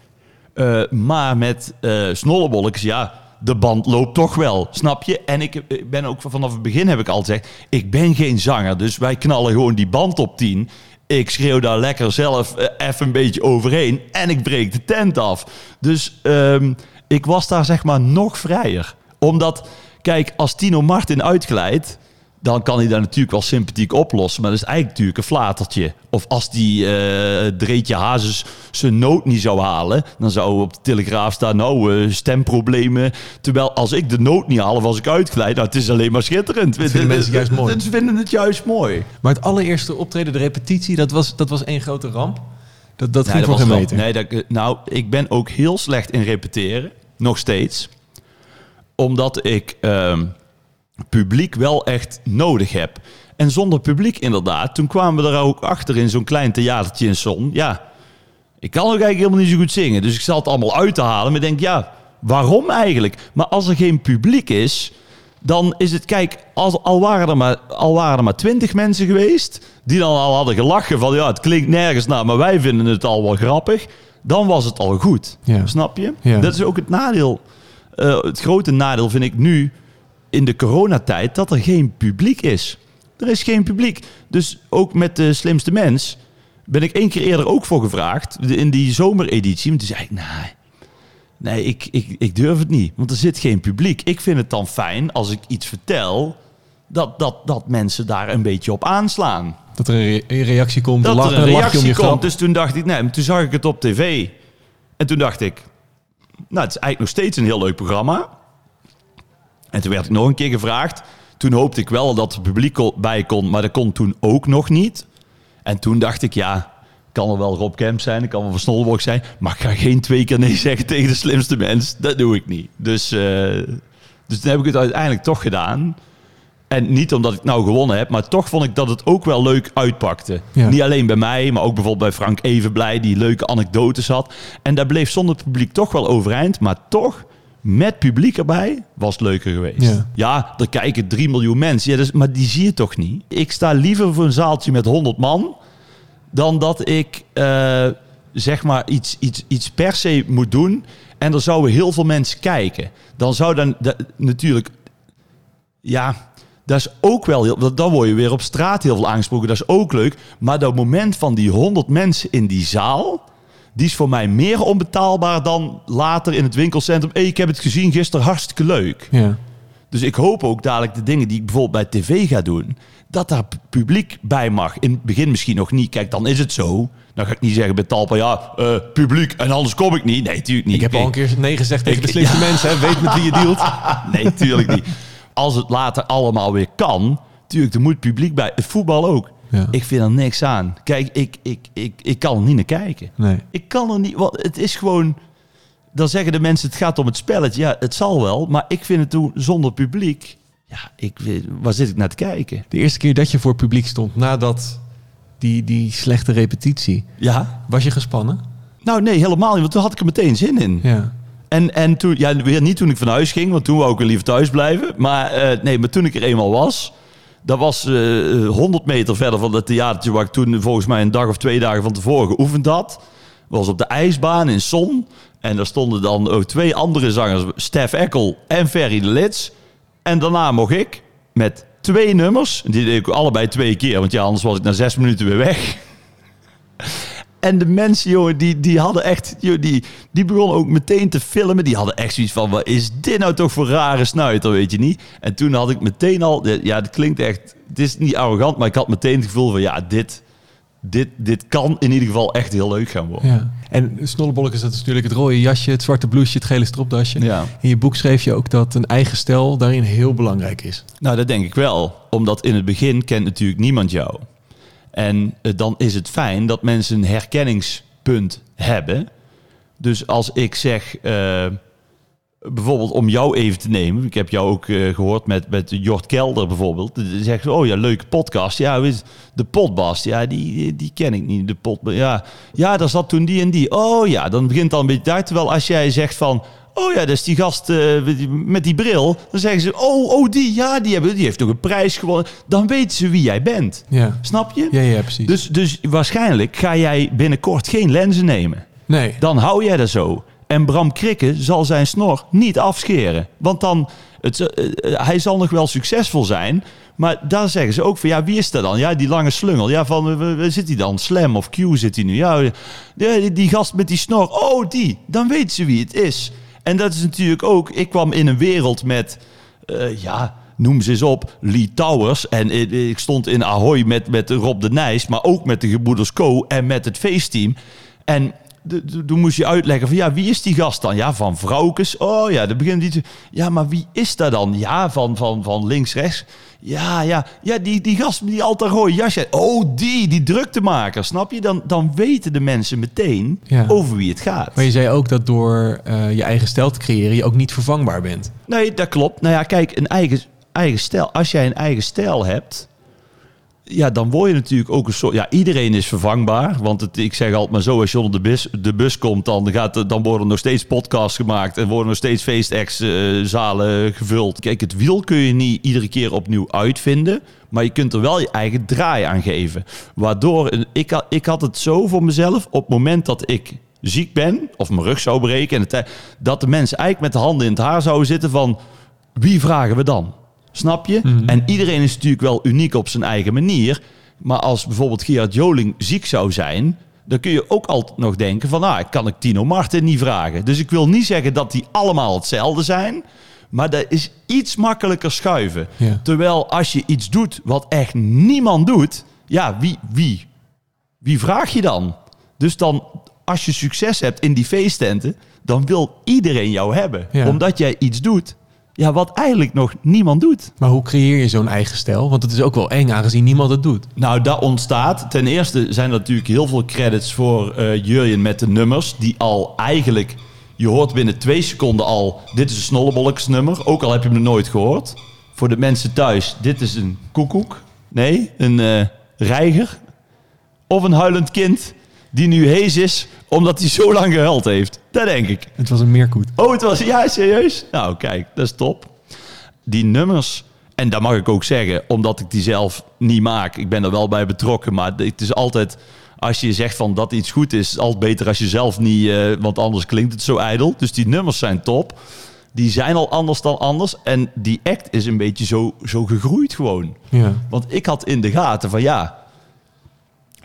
Eh, maar met eh snollebolletjes, ja, de band loopt toch wel, snap je? En ik, ben ook vanaf het begin heb ik al gezegd, ik ben geen zanger, dus wij knallen gewoon die band op 10. Ik schreeuw daar lekker zelf eh, even een beetje overheen en ik breek de tent af. Dus ehm, ik was daar zeg maar nog vrijer. Omdat, kijk, als Tino Martin uitglijdt, dan kan hij daar natuurlijk wel sympathiek oplossen. Maar dat is eigenlijk natuurlijk een flatertje. Of als die eh Dreetje Hazes zijn nood niet zou halen... dan zou op de Telegraaf staan, nou, eh, stemproblemen. Terwijl als ik de nood niet haal of als ik uitglijd... nou, het is alleen maar schitterend. Dat vinden mensen juist mooi. Ze vinden het juist mooi. Maar het allereerste optreden, de repetitie, dat was, dat was één grote ramp. Dat, dat ging Nee, voor geen meter. Nee, dat, nou, ik ben ook heel slecht in repeteren. Nog steeds. Omdat ik ehm, publiek wel echt nodig heb. En zonder publiek inderdaad. Toen kwamen we er ook achter in zo'n klein theatertje in Son. Ja, ik kan ook eigenlijk helemaal niet zo goed zingen. Dus ik zal het allemaal uit te halen. Maar ik denk, ja, waarom eigenlijk? Maar als er geen publiek is, dan is het... Kijk, als, al, waren er maar, al waren er maar twintig mensen geweest... die dan al hadden gelachen van... ja, het klinkt nergens naar, maar wij vinden het al wel grappig... dan was het al goed. Ja. Snap je? Ja. Dat is ook het nadeel eh, het grote nadeel vind ik nu in de coronatijd dat er geen publiek is. Er is geen publiek. Dus ook met de slimste mens ben ik één keer eerder ook voor gevraagd. In die zomereditie. Maar toen zei ik, nee, nee ik, ik, ik durf het niet. Want er zit geen publiek. Ik vind het dan fijn als ik iets vertel... dat, dat, dat mensen daar een beetje op aanslaan. Dat er een re- een reactie komt. Dat er een om reactie grap. komt. Dus toen dacht ik, nee, toen zag ik het op tv. En toen dacht ik, nou, het is eigenlijk nog steeds een heel leuk programma. En toen werd ik nog een keer gevraagd. Toen hoopte ik wel dat er publiek bij kon, maar dat kon toen ook nog niet. En toen dacht ik, ja, kan er wel Rob Kemp zijn, ik kan wel Van Snolborg zijn, maar ik ga geen twee keer nee zeggen tegen de slimste mens. Dat doe ik niet. Dus, eh, dus toen heb ik het uiteindelijk toch gedaan. En niet omdat ik nou gewonnen heb, maar toch vond ik dat het ook wel leuk uitpakte. Ja. Niet alleen bij mij, maar ook bijvoorbeeld bij Frank Evenblij, die leuke anekdotes had. En daar bleef zonder publiek toch wel overeind, maar toch met publiek erbij was het leuker geweest. Ja. Ja, er kijken 3 miljoen mensen, ja, dus, maar die zie je toch niet? Ik sta liever voor een zaaltje met 100 man dan dat ik eh, zeg maar iets, iets, iets per se moet doen en er zouden heel veel mensen kijken. Dan zou dan da- natuurlijk, ja, dat is ook wel heel, dan word je weer op straat heel veel aangesproken. Dat is ook leuk. Maar dat moment van die 100 mensen in die zaal, die is voor mij meer onbetaalbaar dan later in het winkelcentrum. Hey, ik heb het gezien gisteren, hartstikke leuk. Ja. Dus ik hoop ook dadelijk de dingen die ik bijvoorbeeld bij tv ga doen, dat daar pu- publiek bij mag. In het begin misschien nog niet. Kijk, dan is het zo. Dan ga ik niet zeggen bij Talpa, ja, eh, publiek en anders kom ik niet. Nee, natuurlijk niet. Ik heb al een keer nee gezegd tegen Ik- de slimste ja. mensen. Hè. Weet met wie je dealt. Nee, tuurlijk niet. Als het later allemaal weer kan, tuurlijk, er moet publiek bij. Het voetbal ook. Ja. Ik vind er niks aan. Kijk, ik, ik, ik, ik kan er niet naar kijken. Nee. Ik kan er niet, want het is gewoon... Dan zeggen de mensen, het gaat om het spelletje. Ja, het zal wel, maar ik vind het toen zonder publiek... Ja, ik, waar zit ik naar te kijken? De eerste keer dat je voor publiek stond, nadat die, die slechte repetitie, Ja? was je gespannen? Nou, nee, helemaal niet, want toen had ik er meteen zin in. Ja. En, en toen, ja, weer niet toen ik van huis ging, want toen wou ik weer liever thuis blijven. Maar eh, nee, maar toen ik er eenmaal was, dat was eh 100 meter verder van het theatertje waar ik toen volgens mij een dag of twee dagen van tevoren geoefend had. Was op de ijsbaan in Son. En daar stonden dan ook twee andere zangers, Stef Eckel en Ferry de Lits. En daarna mocht ik met twee nummers, die deed ik allebei twee keer, want ja, anders was ik na zes minuten weer weg. En de mensen, jongen, die, die hadden echt... joh, Die, die begonnen ook meteen te filmen. Die hadden echt zoiets van... Wat is dit nou toch voor rare snuiter, weet je niet? En toen had ik meteen al... Ja, het klinkt echt... Het is niet arrogant, maar ik had meteen het gevoel van... Ja, dit, dit, dit kan in ieder geval echt heel leuk gaan worden. ja. En Snollebollek is dat natuurlijk het rode jasje, het zwarte blouseje, het gele stropdasje. Ja. In je boek schreef je ook dat een eigen stijl daarin heel belangrijk is. Nou, dat denk ik wel. Omdat in het begin kent natuurlijk niemand jou. En eh, dan is het fijn dat mensen een herkenningspunt hebben. Dus als ik zeg, eh, bijvoorbeeld om jou even te nemen. Ik heb jou ook eh, gehoord met, met Jort Kelder bijvoorbeeld. Dan zegt ze, oh ja, leuke podcast. Ja, de potbast, ja, die, die, die ken ik niet. De pot, ja, ja, daar zat toen die en die. Oh ja, dan begint al een beetje daar. Terwijl als jij zegt van... Oh ja, is die gast eh, met die bril. Dan zeggen ze, oh, oh die, ja, die, hebben, die heeft toch een prijs gewonnen. Dan weten ze wie jij bent. Ja. Snap je? Ja, ja, precies. Dus, dus waarschijnlijk ga jij binnenkort geen lenzen nemen. nee. Dan hou jij dat zo. En Bram Krikke zal zijn snor niet afscheren. Want dan, het, eh, eh, hij zal nog wel succesvol zijn. Maar daar zeggen ze ook van, ja, wie is dat dan? Ja, die lange slungel. Ja, van, waar zit hij dan? Slam of Q zit hij nu? Ja, die, die gast met die snor. Oh, die. Dan weten ze wie het is. En dat is natuurlijk ook, ik kwam in een wereld met, eh, ja, noem ze eens op, Lee Towers. En ik stond in Ahoy met, met Rob de Nijs, maar ook met de Gebroeders Co. en met het feestteam. En toen moest je uitleggen van, ja, wie is die gast dan? Ja, van Vrouwkes. Oh ja, dan begint die te... Ja, maar wie is dat dan? Ja, van, van, van links, rechts. Ja, ja, ja, die, die gast met die altijd rode jasje. Oh, die, die druktemaker, snap je? Dan, dan weten de mensen meteen Ja. over wie het gaat. Maar je zei ook dat door eh, je eigen stijl te creëren je ook niet vervangbaar bent. Nee, dat klopt. Nou ja, kijk, een eigen, eigen stijl. Als jij een eigen stijl hebt, ja, dan word je natuurlijk ook een soort. Ja, iedereen is vervangbaar. Want het, ik zeg altijd maar zo: als je onder de bus, de bus komt, dan, gaat, dan worden er nog steeds podcasts gemaakt en worden nog steeds feestacts-zalen gevuld. Kijk, het wiel kun je niet iedere keer opnieuw uitvinden. Maar je kunt er wel je eigen draai aan geven. Waardoor, ik, ik had het zo voor mezelf. Op het moment dat ik ziek ben of mijn rug zou breken... Dat de mensen eigenlijk met de handen in het haar zouden zitten van... wie vragen we dan? Snap je? En iedereen is natuurlijk wel uniek op zijn eigen manier. Maar als bijvoorbeeld Gerard Joling ziek zou zijn... dan kun je ook altijd nog denken van... ah, kan ik Tino Martin niet vragen. Dus ik wil niet zeggen dat die allemaal hetzelfde zijn... maar dat is iets makkelijker schuiven. Ja. Terwijl als je iets doet wat echt niemand doet... ja, wie, wie, wie vraag je dan? Dus dan, als je succes hebt in die feesttenten... dan wil iedereen jou hebben. Ja. Omdat jij iets doet... Ja, wat eigenlijk nog niemand doet. Maar hoe creëer je zo'n eigen stijl? Want het is ook wel eng aangezien niemand het doet. Nou, dat ontstaat. Ten eerste zijn er natuurlijk heel veel credits voor eh Jurjen met de nummers. Die al eigenlijk, je hoort binnen twee seconden al, dit is een snollebolletjes nummer. Ook al heb je hem nooit gehoord. Voor de mensen thuis, dit is een koekoek. Nee, een eh reiger. Of een huilend kind die nu hees is omdat hij zo lang gehuild heeft. Dat denk ik. Het was een meerkoet. Oh, het was ja, serieus? Nou, kijk, dat is top. Die nummers, en dat mag ik ook zeggen, omdat ik die zelf niet maak. Ik ben er wel bij betrokken, maar het is altijd... Als je zegt van dat iets goed is, is altijd beter als je zelf niet... eh, want anders klinkt het zo ijdel. Dus die nummers zijn top. Die zijn al anders dan anders. En die act is een beetje zo, zo gegroeid gewoon. Ja. Want ik had in de gaten van ja.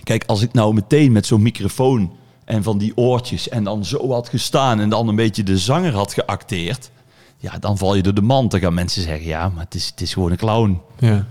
Kijk, als ik nou meteen met zo'n microfoon en van die oortjes en dan zo had gestaan en dan een beetje de zanger had geacteerd. Ja, dan val je door de mand. Dan gaan mensen zeggen, ja, maar het is, het is gewoon een clown. Ja.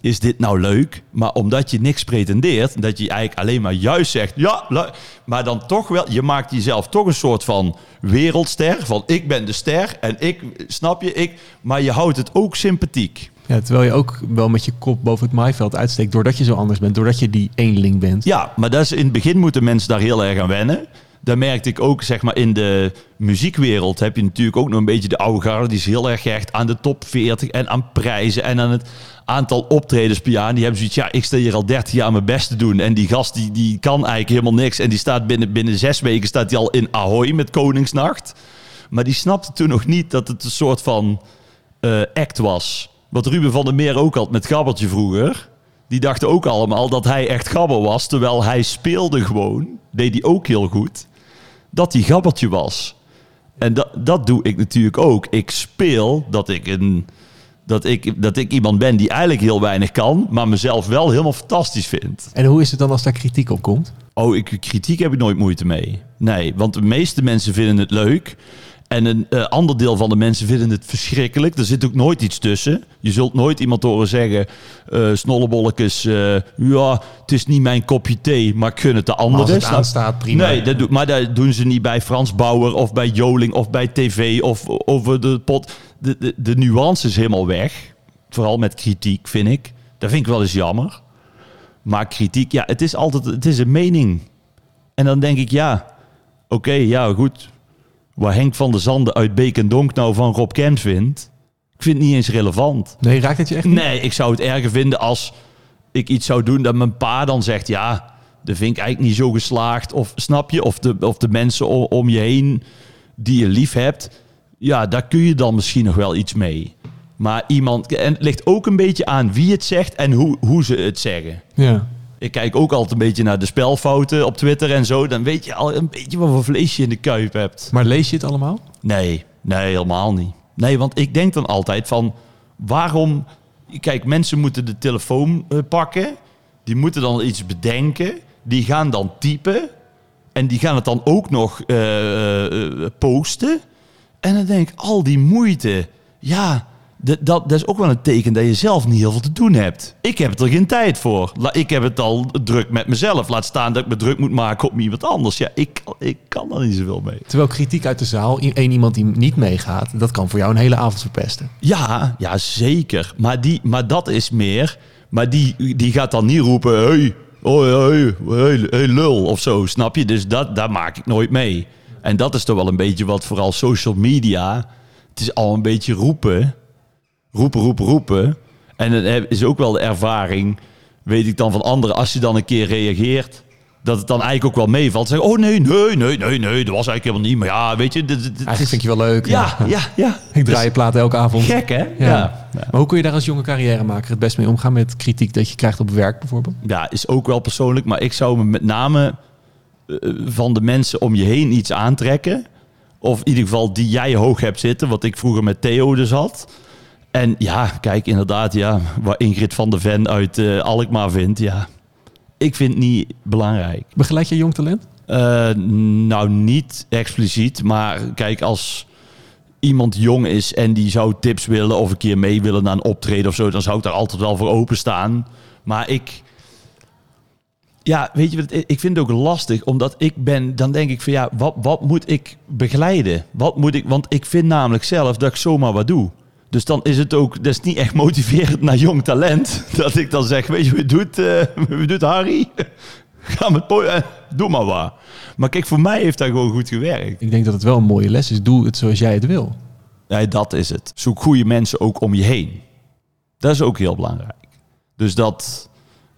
Is dit nou leuk? Maar omdat je niks pretendeert, dat je eigenlijk alleen maar juist zegt, ja, maar dan toch wel, je maakt jezelf toch een soort van wereldster. Van ik ben de ster en ik, snap je, ik, maar je houdt het ook sympathiek. Ja, terwijl je ook wel met je kop boven het maaiveld uitsteekt... doordat je zo anders bent, doordat je die eenling bent. Ja, maar dat is, in het begin moeten mensen daar heel erg aan wennen. Daar merkte ik ook, zeg maar, in de muziekwereld heb je natuurlijk ook nog een beetje de oude garde. Die is heel erg gehecht aan de top 40 en aan prijzen en aan het aantal optredens per jaar. Die hebben zoiets, ja, ik sta hier al 30 jaar mijn best te doen. En die gast, die, die kan eigenlijk helemaal niks. En die staat binnen, binnen zes weken staat hij al in Ahoy met Koningsnacht. Maar die snapte toen nog niet dat het een soort van eh, act was. Wat Ruben van der Meer ook had met Gabbertje vroeger. Die dachten ook allemaal dat hij echt Gabber was. Terwijl hij speelde gewoon, deed hij ook heel goed, dat hij Gabbertje was. En dat, dat doe ik natuurlijk ook. Ik speel dat ik, een, dat, ik, dat ik iemand ben die eigenlijk heel weinig kan, maar mezelf wel helemaal fantastisch vindt. En hoe is het dan als daar kritiek op komt? Oh, ik, kritiek heb ik nooit moeite mee. Nee, want de meeste mensen vinden het leuk. En een eh, ander deel van de mensen vinden het verschrikkelijk. Er zit ook nooit iets tussen. Je zult nooit iemand horen zeggen... snollebolletjes, eh, ja, het is niet mijn kopje thee, maar ik gun het de als anderen. het Snap- aanstaat, prima. Nee, dat maar dat doen ze niet bij Frans Bauer of bij Joling of bij tv of over de pot. De, de, de nuance is helemaal weg. Vooral met kritiek, vind ik. Dat vind ik wel eens jammer. Maar kritiek, ja, het is altijd het is een mening. En dan denk ik, ja, oké, ja, goed. Waar Henk van der Zanden uit Beek en Donk nou van Rob Kemp vindt, ik vind het niet eens relevant. Nee, raakt het je echt niet? Nee, ik zou het erger vinden als ik iets zou doen dat mijn pa dan zegt, ja, dat vind ik eigenlijk niet zo geslaagd. Of snap je? Of de, of de mensen om, om je heen die je lief hebt, ja, daar kun je dan misschien nog wel iets mee. Maar iemand, en het ligt ook een beetje aan wie het zegt en hoe, hoe ze het zeggen. Ja. Ik kijk ook altijd een beetje naar de spelfouten op Twitter en zo. Dan weet je al een beetje wat voor vlees je in de kuip hebt. Maar lees je het allemaal? Nee, nee, helemaal niet. Nee, want ik denk dan altijd van waarom. Kijk, mensen moeten de telefoon eh, pakken. Die moeten dan iets bedenken. Die gaan dan typen. En die gaan het dan ook nog eh, eh, posten. En dan denk ik, al die moeite. Ja, dat, dat is ook wel een teken dat je zelf niet heel veel te doen hebt. Ik heb er geen tijd voor. Ik heb het al druk met mezelf. Laat staan dat ik me druk moet maken op iemand anders. Ja, ik, ik kan er niet zoveel mee. Terwijl kritiek uit de zaal, één iemand die niet meegaat, dat kan voor jou een hele avond verpesten. Ja, ja zeker. Maar, die, maar dat is meer. Maar die, die gaat dan niet roepen: hey, oh, hey, hey, hey, lul of zo, snap je? Dus dat, daar maak ik nooit mee. En dat is toch wel een beetje wat vooral social media. Het is al een beetje roepen. Roepen, roepen, roepen. En het is ook wel de ervaring, weet ik dan van anderen, als je dan een keer reageert. Dat het dan eigenlijk ook wel meevalt. Zeggen, oh nee, nee, nee, nee, nee, dat was eigenlijk helemaal niet. Maar ja, weet je, dit, dit- Eigenlijk vind je wel leuk. ja, ja, ja. Ik draai je plaat elke avond. Gek, hè? Ja. Maar hoe kun je daar als jonge carrièremaker het best mee omgaan met kritiek dat je krijgt op werk bijvoorbeeld? ja, is ook wel persoonlijk. Maar ik zou me met name eh, van de mensen om je heen iets aantrekken. Of in ieder geval die jij hoog hebt zitten, wat ik vroeger met Theo dus had. En ja, kijk, inderdaad, ja, waar Ingrid van der Ven uit eh, Alkmaar vindt, ja. Ik vind het niet belangrijk. Begeleid je jong talent? Eh, nou, niet expliciet, maar kijk, als iemand jong is en die zou tips willen of een keer mee willen naar een optreden of zo, dan zou ik daar altijd wel voor openstaan. Maar ik, ja, weet je wat, ik vind het ook lastig, omdat ik ben, dan denk ik van ja, wat, wat moet ik begeleiden? Wat moet ik, want ik vind namelijk zelf dat ik zomaar wat doe. Dus dan is het ook, dat is niet echt motiverend naar jong talent. Dat ik dan zeg, weet je, wie doet, eh wie doet Harry? Ga met eh, doe maar wat. Maar kijk, voor mij heeft dat gewoon goed gewerkt. Ik denk dat het wel een mooie les is. Doe het zoals jij het wil. Nee, dat is het. Zoek goede mensen ook om je heen. Dat is ook heel belangrijk. Dus dat,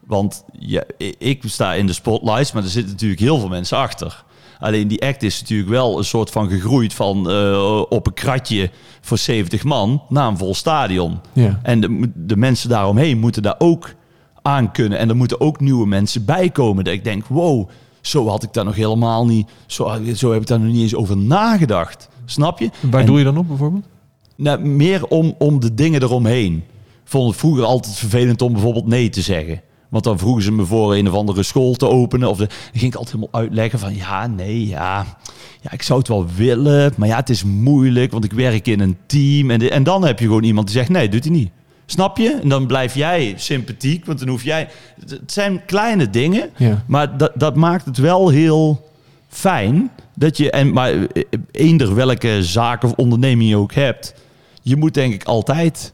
want ja, ik sta in de spotlights, maar er zitten natuurlijk heel veel mensen achter. Alleen die act is natuurlijk wel een soort van gegroeid van eh, op een kratje voor 70 man naar een vol stadion. Ja. En de, de mensen daaromheen moeten daar ook aan kunnen. En er moeten ook nieuwe mensen bij komen. Dat ik denk, wow, zo had ik daar nog helemaal niet... Zo, zo heb ik daar nog niet eens over nagedacht. Snap je? Waar En- doe je dan op bijvoorbeeld? nou, meer om, om de dingen eromheen. Ik vond het vroeger altijd vervelend om bijvoorbeeld nee te zeggen. Want dan vroegen ze me voor een of andere school te openen. Of de, dan ging ik altijd helemaal uitleggen van ja, nee, ja. Ja, ik zou het wel willen, maar ja, het is moeilijk, want ik werk in een team. En, de- en dan heb je gewoon iemand die zegt nee, doet hij niet. Snap je? En dan blijf jij sympathiek, want dan hoef jij... Het zijn kleine dingen, Ja. maar dat, dat maakt het wel heel fijn dat je, en maar eh, eender welke zaak of onderneming je ook hebt, je moet denk ik altijd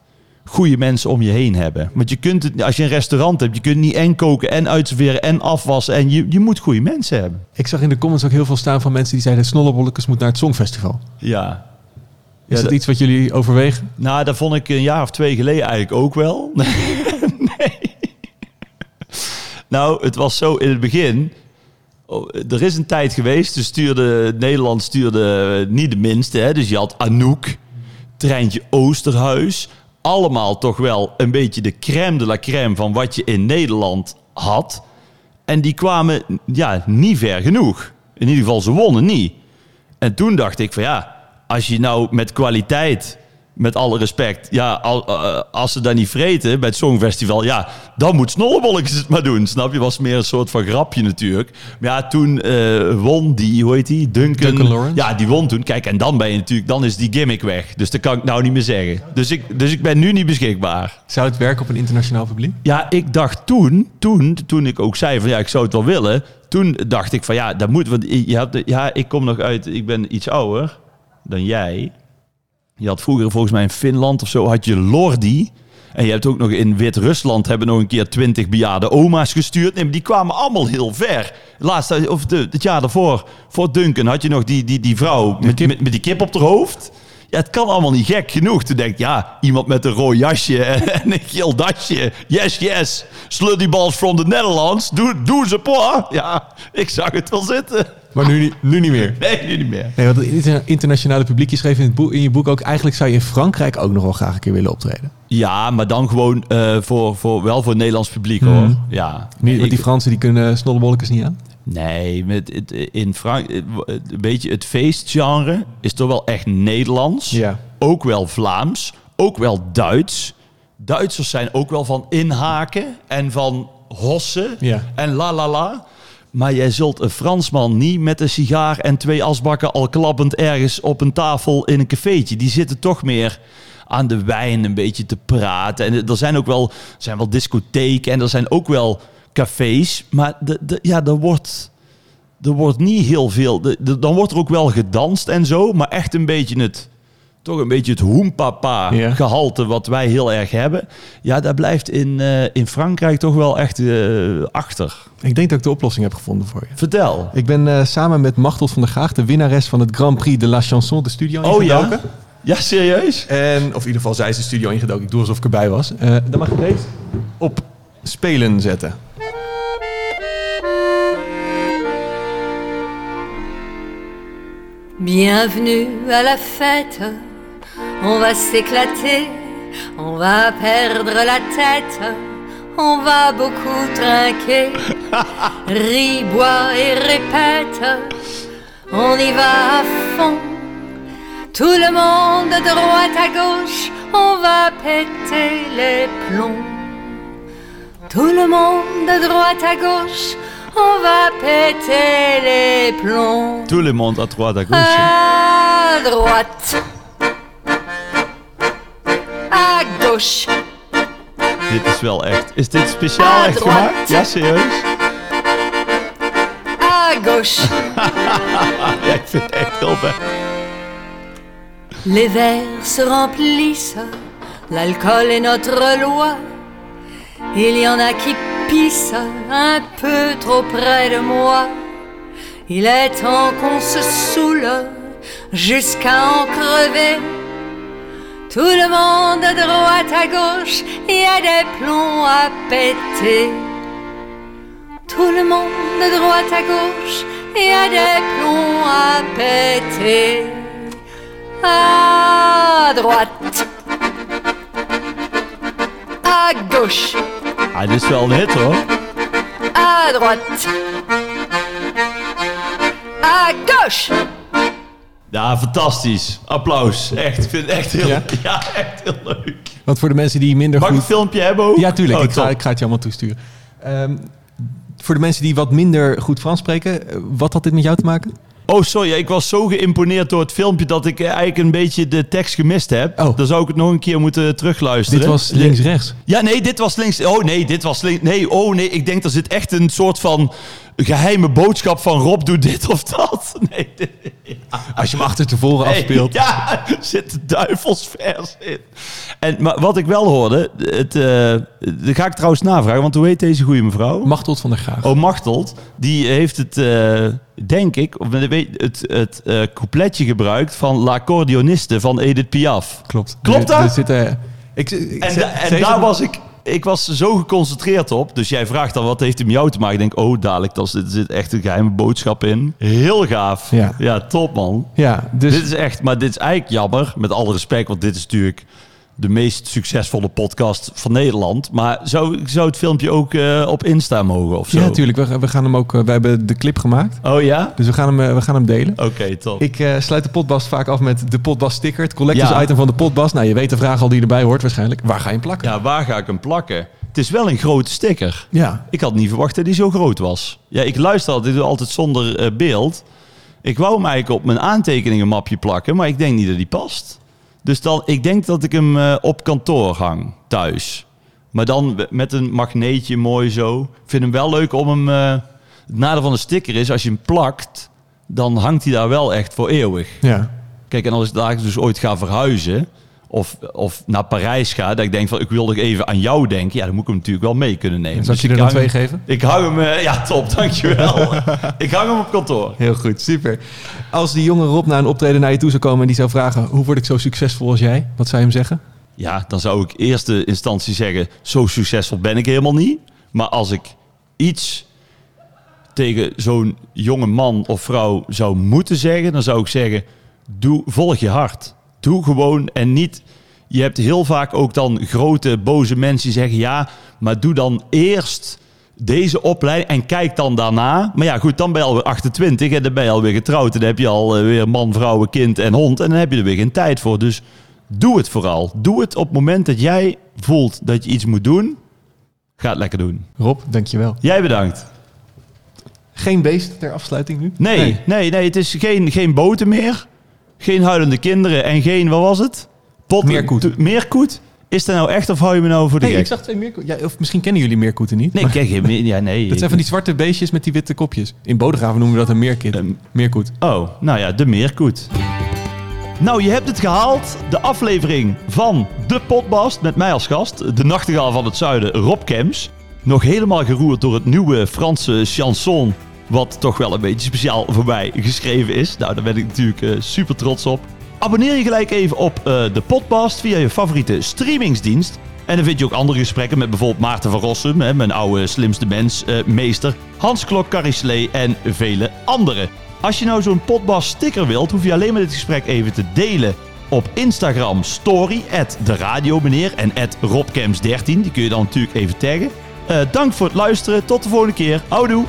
goede mensen om je heen hebben. Want je kunt het, als je een restaurant hebt, je kunt niet en koken en uitserveren en afwassen en je, je moet goede mensen hebben. Ik zag in de comments ook heel veel staan van mensen die zeiden... Snollebollekes moet naar het Songfestival. Ja. Is Ja, dat iets wat jullie overwegen? Nou, dat vond ik een jaar of twee geleden eigenlijk ook wel. nee. Nou, het was zo in het begin. oh, Er is een tijd geweest, dus stuurde, Nederland stuurde niet de minste. Hè? Dus je had Anouk, Treintje Oosterhuis. Allemaal toch wel een beetje de crème de la crème van wat je in Nederland had. En die kwamen ja, niet ver genoeg. In ieder geval, ze wonnen niet. En toen dacht ik van ja, als je nou met kwaliteit, met alle respect, ja, al- eh, als ze dat niet vreten bij het Songfestival, ja, dan moet Snollebolletjes het maar doen. Snap je? Was meer een soort van grapje natuurlijk. Maar ja, toen eh, won die, hoe heet die? Duncan. Duncan. Ja, die won toen. Kijk, en dan ben je natuurlijk, dan is die gimmick weg. Dus dat kan ik nou niet meer zeggen. Dus ik, dus ik ben nu niet beschikbaar. Zou het werken op een internationaal publiek? Ja, ik dacht toen, toen, toen ik ook zei van ja, ik zou het wel willen. Toen dacht ik van ja, dat moet. Want je hebt, ja, ik kom nog uit, ik ben iets ouder dan jij. Je had vroeger volgens mij in Finland of zo, had je Lordi. En je hebt ook nog in Wit-Rusland hebben nog een keer twintig bejaarde oma's gestuurd. Nee, die kwamen allemaal heel ver. Laatst, of de, het jaar daarvoor, voor Duncan, had je nog die, die, die vrouw met, met, met die kip op haar hoofd. Ja, het kan allemaal niet gek genoeg. Toen denk ik, ja, iemand met een rood jasje en een geel dasje. Yes, yes. Slutty balls from the Netherlands. Doe, doe ze poa. Ja, ik zag het wel zitten. Maar nu, niet- nu niet meer. Nee, nu niet meer. Nee, want het inter- internationale publiek, je schreef in, het boek, in je boek ook... eigenlijk zou je in Frankrijk ook nog wel graag een keer willen optreden. Ja, maar dan gewoon eh, voor, voor, wel voor het Nederlands publiek hoor. Mhm. Ja. Niet, want Ik- die Fransen die kunnen snollebollekes niet aan. Nee, met, het- in Frank, een beetje het feestgenre is toch wel echt Nederlands. Ja. Ook wel Vlaams. Ook wel Duits. Duitsers zijn ook wel van inhaken en van hossen Ja. en la la la. Maar jij zult een Fransman niet met een sigaar en twee asbakken al klappend ergens op een tafel in een cafeetje. Die zitten toch meer aan de wijn een beetje te praten. En er zijn ook wel, zijn wel discotheken en er zijn ook wel cafés. Maar de, ja, er wordt, er wordt niet heel veel. dan wordt er ook wel gedanst en zo, maar echt een beetje het. Toch een beetje het hoempapa Ja. gehalte wat wij heel erg hebben. Ja, dat blijft in, eh, in Frankrijk toch wel echt eh, achter. Ik denk dat ik de oplossing heb gevonden voor je. Vertel. Ik ben eh, samen met Machteld van der Graag, de winnares van het Grand Prix de la Chanson, de studio Oh ingedoken. ja? Ja, serieus? En, of in ieder geval, zij is de studio ingedoken. Ik doe alsof ik erbij was. Eh, dan mag je deze op spelen zetten. Bienvenue à la fête, on va s'éclater, on va perdre la tête, on va beaucoup trinquer. Ris, bois et répète, on y va à fond. Tout le monde de droite à gauche, on va péter les plombs. Tout le monde de droite à gauche, on va péter les plombs. Tout le monde à droite à gauche. À droite. À gauche. Dit is wel echt. Is dit speciaal echt gemaakt? Ja, serieus? À gauche. Ja, ik vind het echt. Les verres se remplissent, l'alcool est notre loi. Il y en a qui pissent un peu trop près de moi. Il est temps qu'on se saoule jusqu'à en crever. Tout le monde de droite à gauche, il y a des plombs à péter. Tout le monde de droite à gauche, il y a des plombs à péter. À droite. À gauche. Ah, wel een hit hoor. À droite. À gauche. Ja, fantastisch. Applaus. Echt. Ik vind het echt heel, Ja? ja? echt heel leuk. Want voor de mensen die minder Mag ik een goed... filmpje hebben ook? Ja, tuurlijk. Oh, ik, ga, ik ga het je allemaal toesturen. Ehm, voor de mensen die wat minder goed Frans spreken, eh, wat had dit met jou te maken? Oh, sorry. Ik was zo geïmponeerd door het filmpje dat ik eh, eigenlijk een beetje de tekst gemist heb. Oh. Dan zou ik het nog een keer moeten terugluisteren. Dit was links-rechts. Ja, nee, dit was links. Oh nee, dit was links. Nee, oh nee, ik denk er zit echt een soort van geheime boodschap van Rob doet dit of dat. Nee, dit, Als je hem achter tevoren nee, afspeelt. Ja, zit de duivelsvers in. En, maar wat ik wel hoorde, het, eh dat ga ik trouwens navragen, want hoe heet deze goede mevrouw? Machteld van der Graag. Oh, Machteld, die heeft het, eh, denk ik, of het, het eh, coupletje gebruikt van La Cordioniste van Edith Piaf. Klopt. Klopt dat? er ik, ik, En, en daar was ik, ik was zo geconcentreerd op. Dus jij vraagt dan, wat heeft hij met jou te maken? Ik denk, oh, dadelijk, daar zit, zit echt een geheime boodschap in. Heel gaaf. Ja. ja top man. Ja, dus Dit is echt, maar dit is eigenlijk jammer, met alle respect, want dit is natuurlijk de meest succesvolle podcast van Nederland. Maar zou, zou het filmpje ook eh, op Insta mogen of zo? ja, natuurlijk. We, we gaan hem ook. eh, We hebben de clip gemaakt. Oh ja? Dus we gaan hem, eh, we gaan hem delen. Oké, top. Ik sluit de potbast vaak af met de potbast sticker. Het collectors Ja. item van de potbast. Nou, je weet de vraag al die erbij hoort waarschijnlijk. Waar ga je hem plakken? Ja, waar ga ik hem plakken? Het is wel een grote sticker. Ja. Ik had niet verwacht dat hij zo groot was. Ja, ik luister altijd, altijd zonder beeld. Ik wou hem eigenlijk op mijn aantekeningenmapje plakken, maar ik denk niet dat die past. Dus dan, ik denk dat ik hem eh, op kantoor hang, thuis. Maar dan met een magneetje mooi zo. Ik vind hem wel leuk om hem... eh, het nadeel van een sticker is, als je hem plakt, dan hangt hij daar wel echt voor eeuwig. Ja. Kijk, en als ik daar dus ooit ga verhuizen... Of, of naar Parijs ga, dat ik denk van ik wil nog even aan jou denken. Ja, dan moet ik hem natuurlijk wel mee kunnen nemen. Ik Dus je er dan twee geven? Ik hang hem... eh, ja, top, dankjewel. ik hang hem op kantoor. Heel goed, super. Als die jonge Rob na een optreden naar je toe zou komen en die zou vragen... hoe word ik zo succesvol als jij? Wat zou je hem zeggen? Ja, dan zou ik eerste instantie zeggen... zo succesvol ben ik helemaal niet. Maar als ik iets tegen zo'n jonge man of vrouw zou moeten zeggen... dan zou ik zeggen, doe, volg je hart. Doe gewoon en niet... Je hebt heel vaak ook dan grote boze mensen die zeggen... ja, maar doe dan eerst deze opleiding en kijk dan daarna. Maar ja, goed, dan ben je alweer 28 en dan ben je alweer getrouwd. En dan heb je alweer man, vrouw, kind en hond. En dan heb je er weer geen tijd voor. Dus doe het vooral. Doe het op het moment dat jij voelt dat je iets moet doen. Ga het lekker doen. Rob, dankjewel. Jij bedankt. Geen beest ter afsluiting nu? Nee, nee, nee, het is geen, geen boten meer. Geen huilende kinderen en geen, wat was het? Pot, Meerkoet. Meerkoet? Is dat nou echt of hou je me nou voor de Nee, gek? ik zag twee meerkoeten. Ja, of misschien kennen jullie meerkoeten niet. Nee, kijk, ja, nee. dat zijn van die zwarte beestjes met die witte kopjes. In Bodegraven noemen we dat een meerkoet. Oh, nou ja, de meerkoet. Nou, je hebt het gehaald. De aflevering van De Potbast met mij als gast. De nachtegaal van het zuiden, Rob Kems. Nog helemaal geroerd door het nieuwe Franse chanson. Wat toch wel een beetje speciaal voor mij geschreven is. Nou, daar ben ik natuurlijk eh, super trots op. Abonneer je gelijk even op eh, De Potbast via je favoriete streamingsdienst. En dan vind je ook andere gesprekken met bijvoorbeeld Maarten van Rossum, hè, mijn oude slimste mens, eh, meester, Hans Klok, Carrie en vele anderen. Als je nou zo'n potbas sticker wilt, hoef je alleen maar dit gesprek even te delen op Instagram story, de radio meneer en robcams13. Die kun je dan natuurlijk even taggen. Dank voor het luisteren. Tot de volgende keer. Houdoe.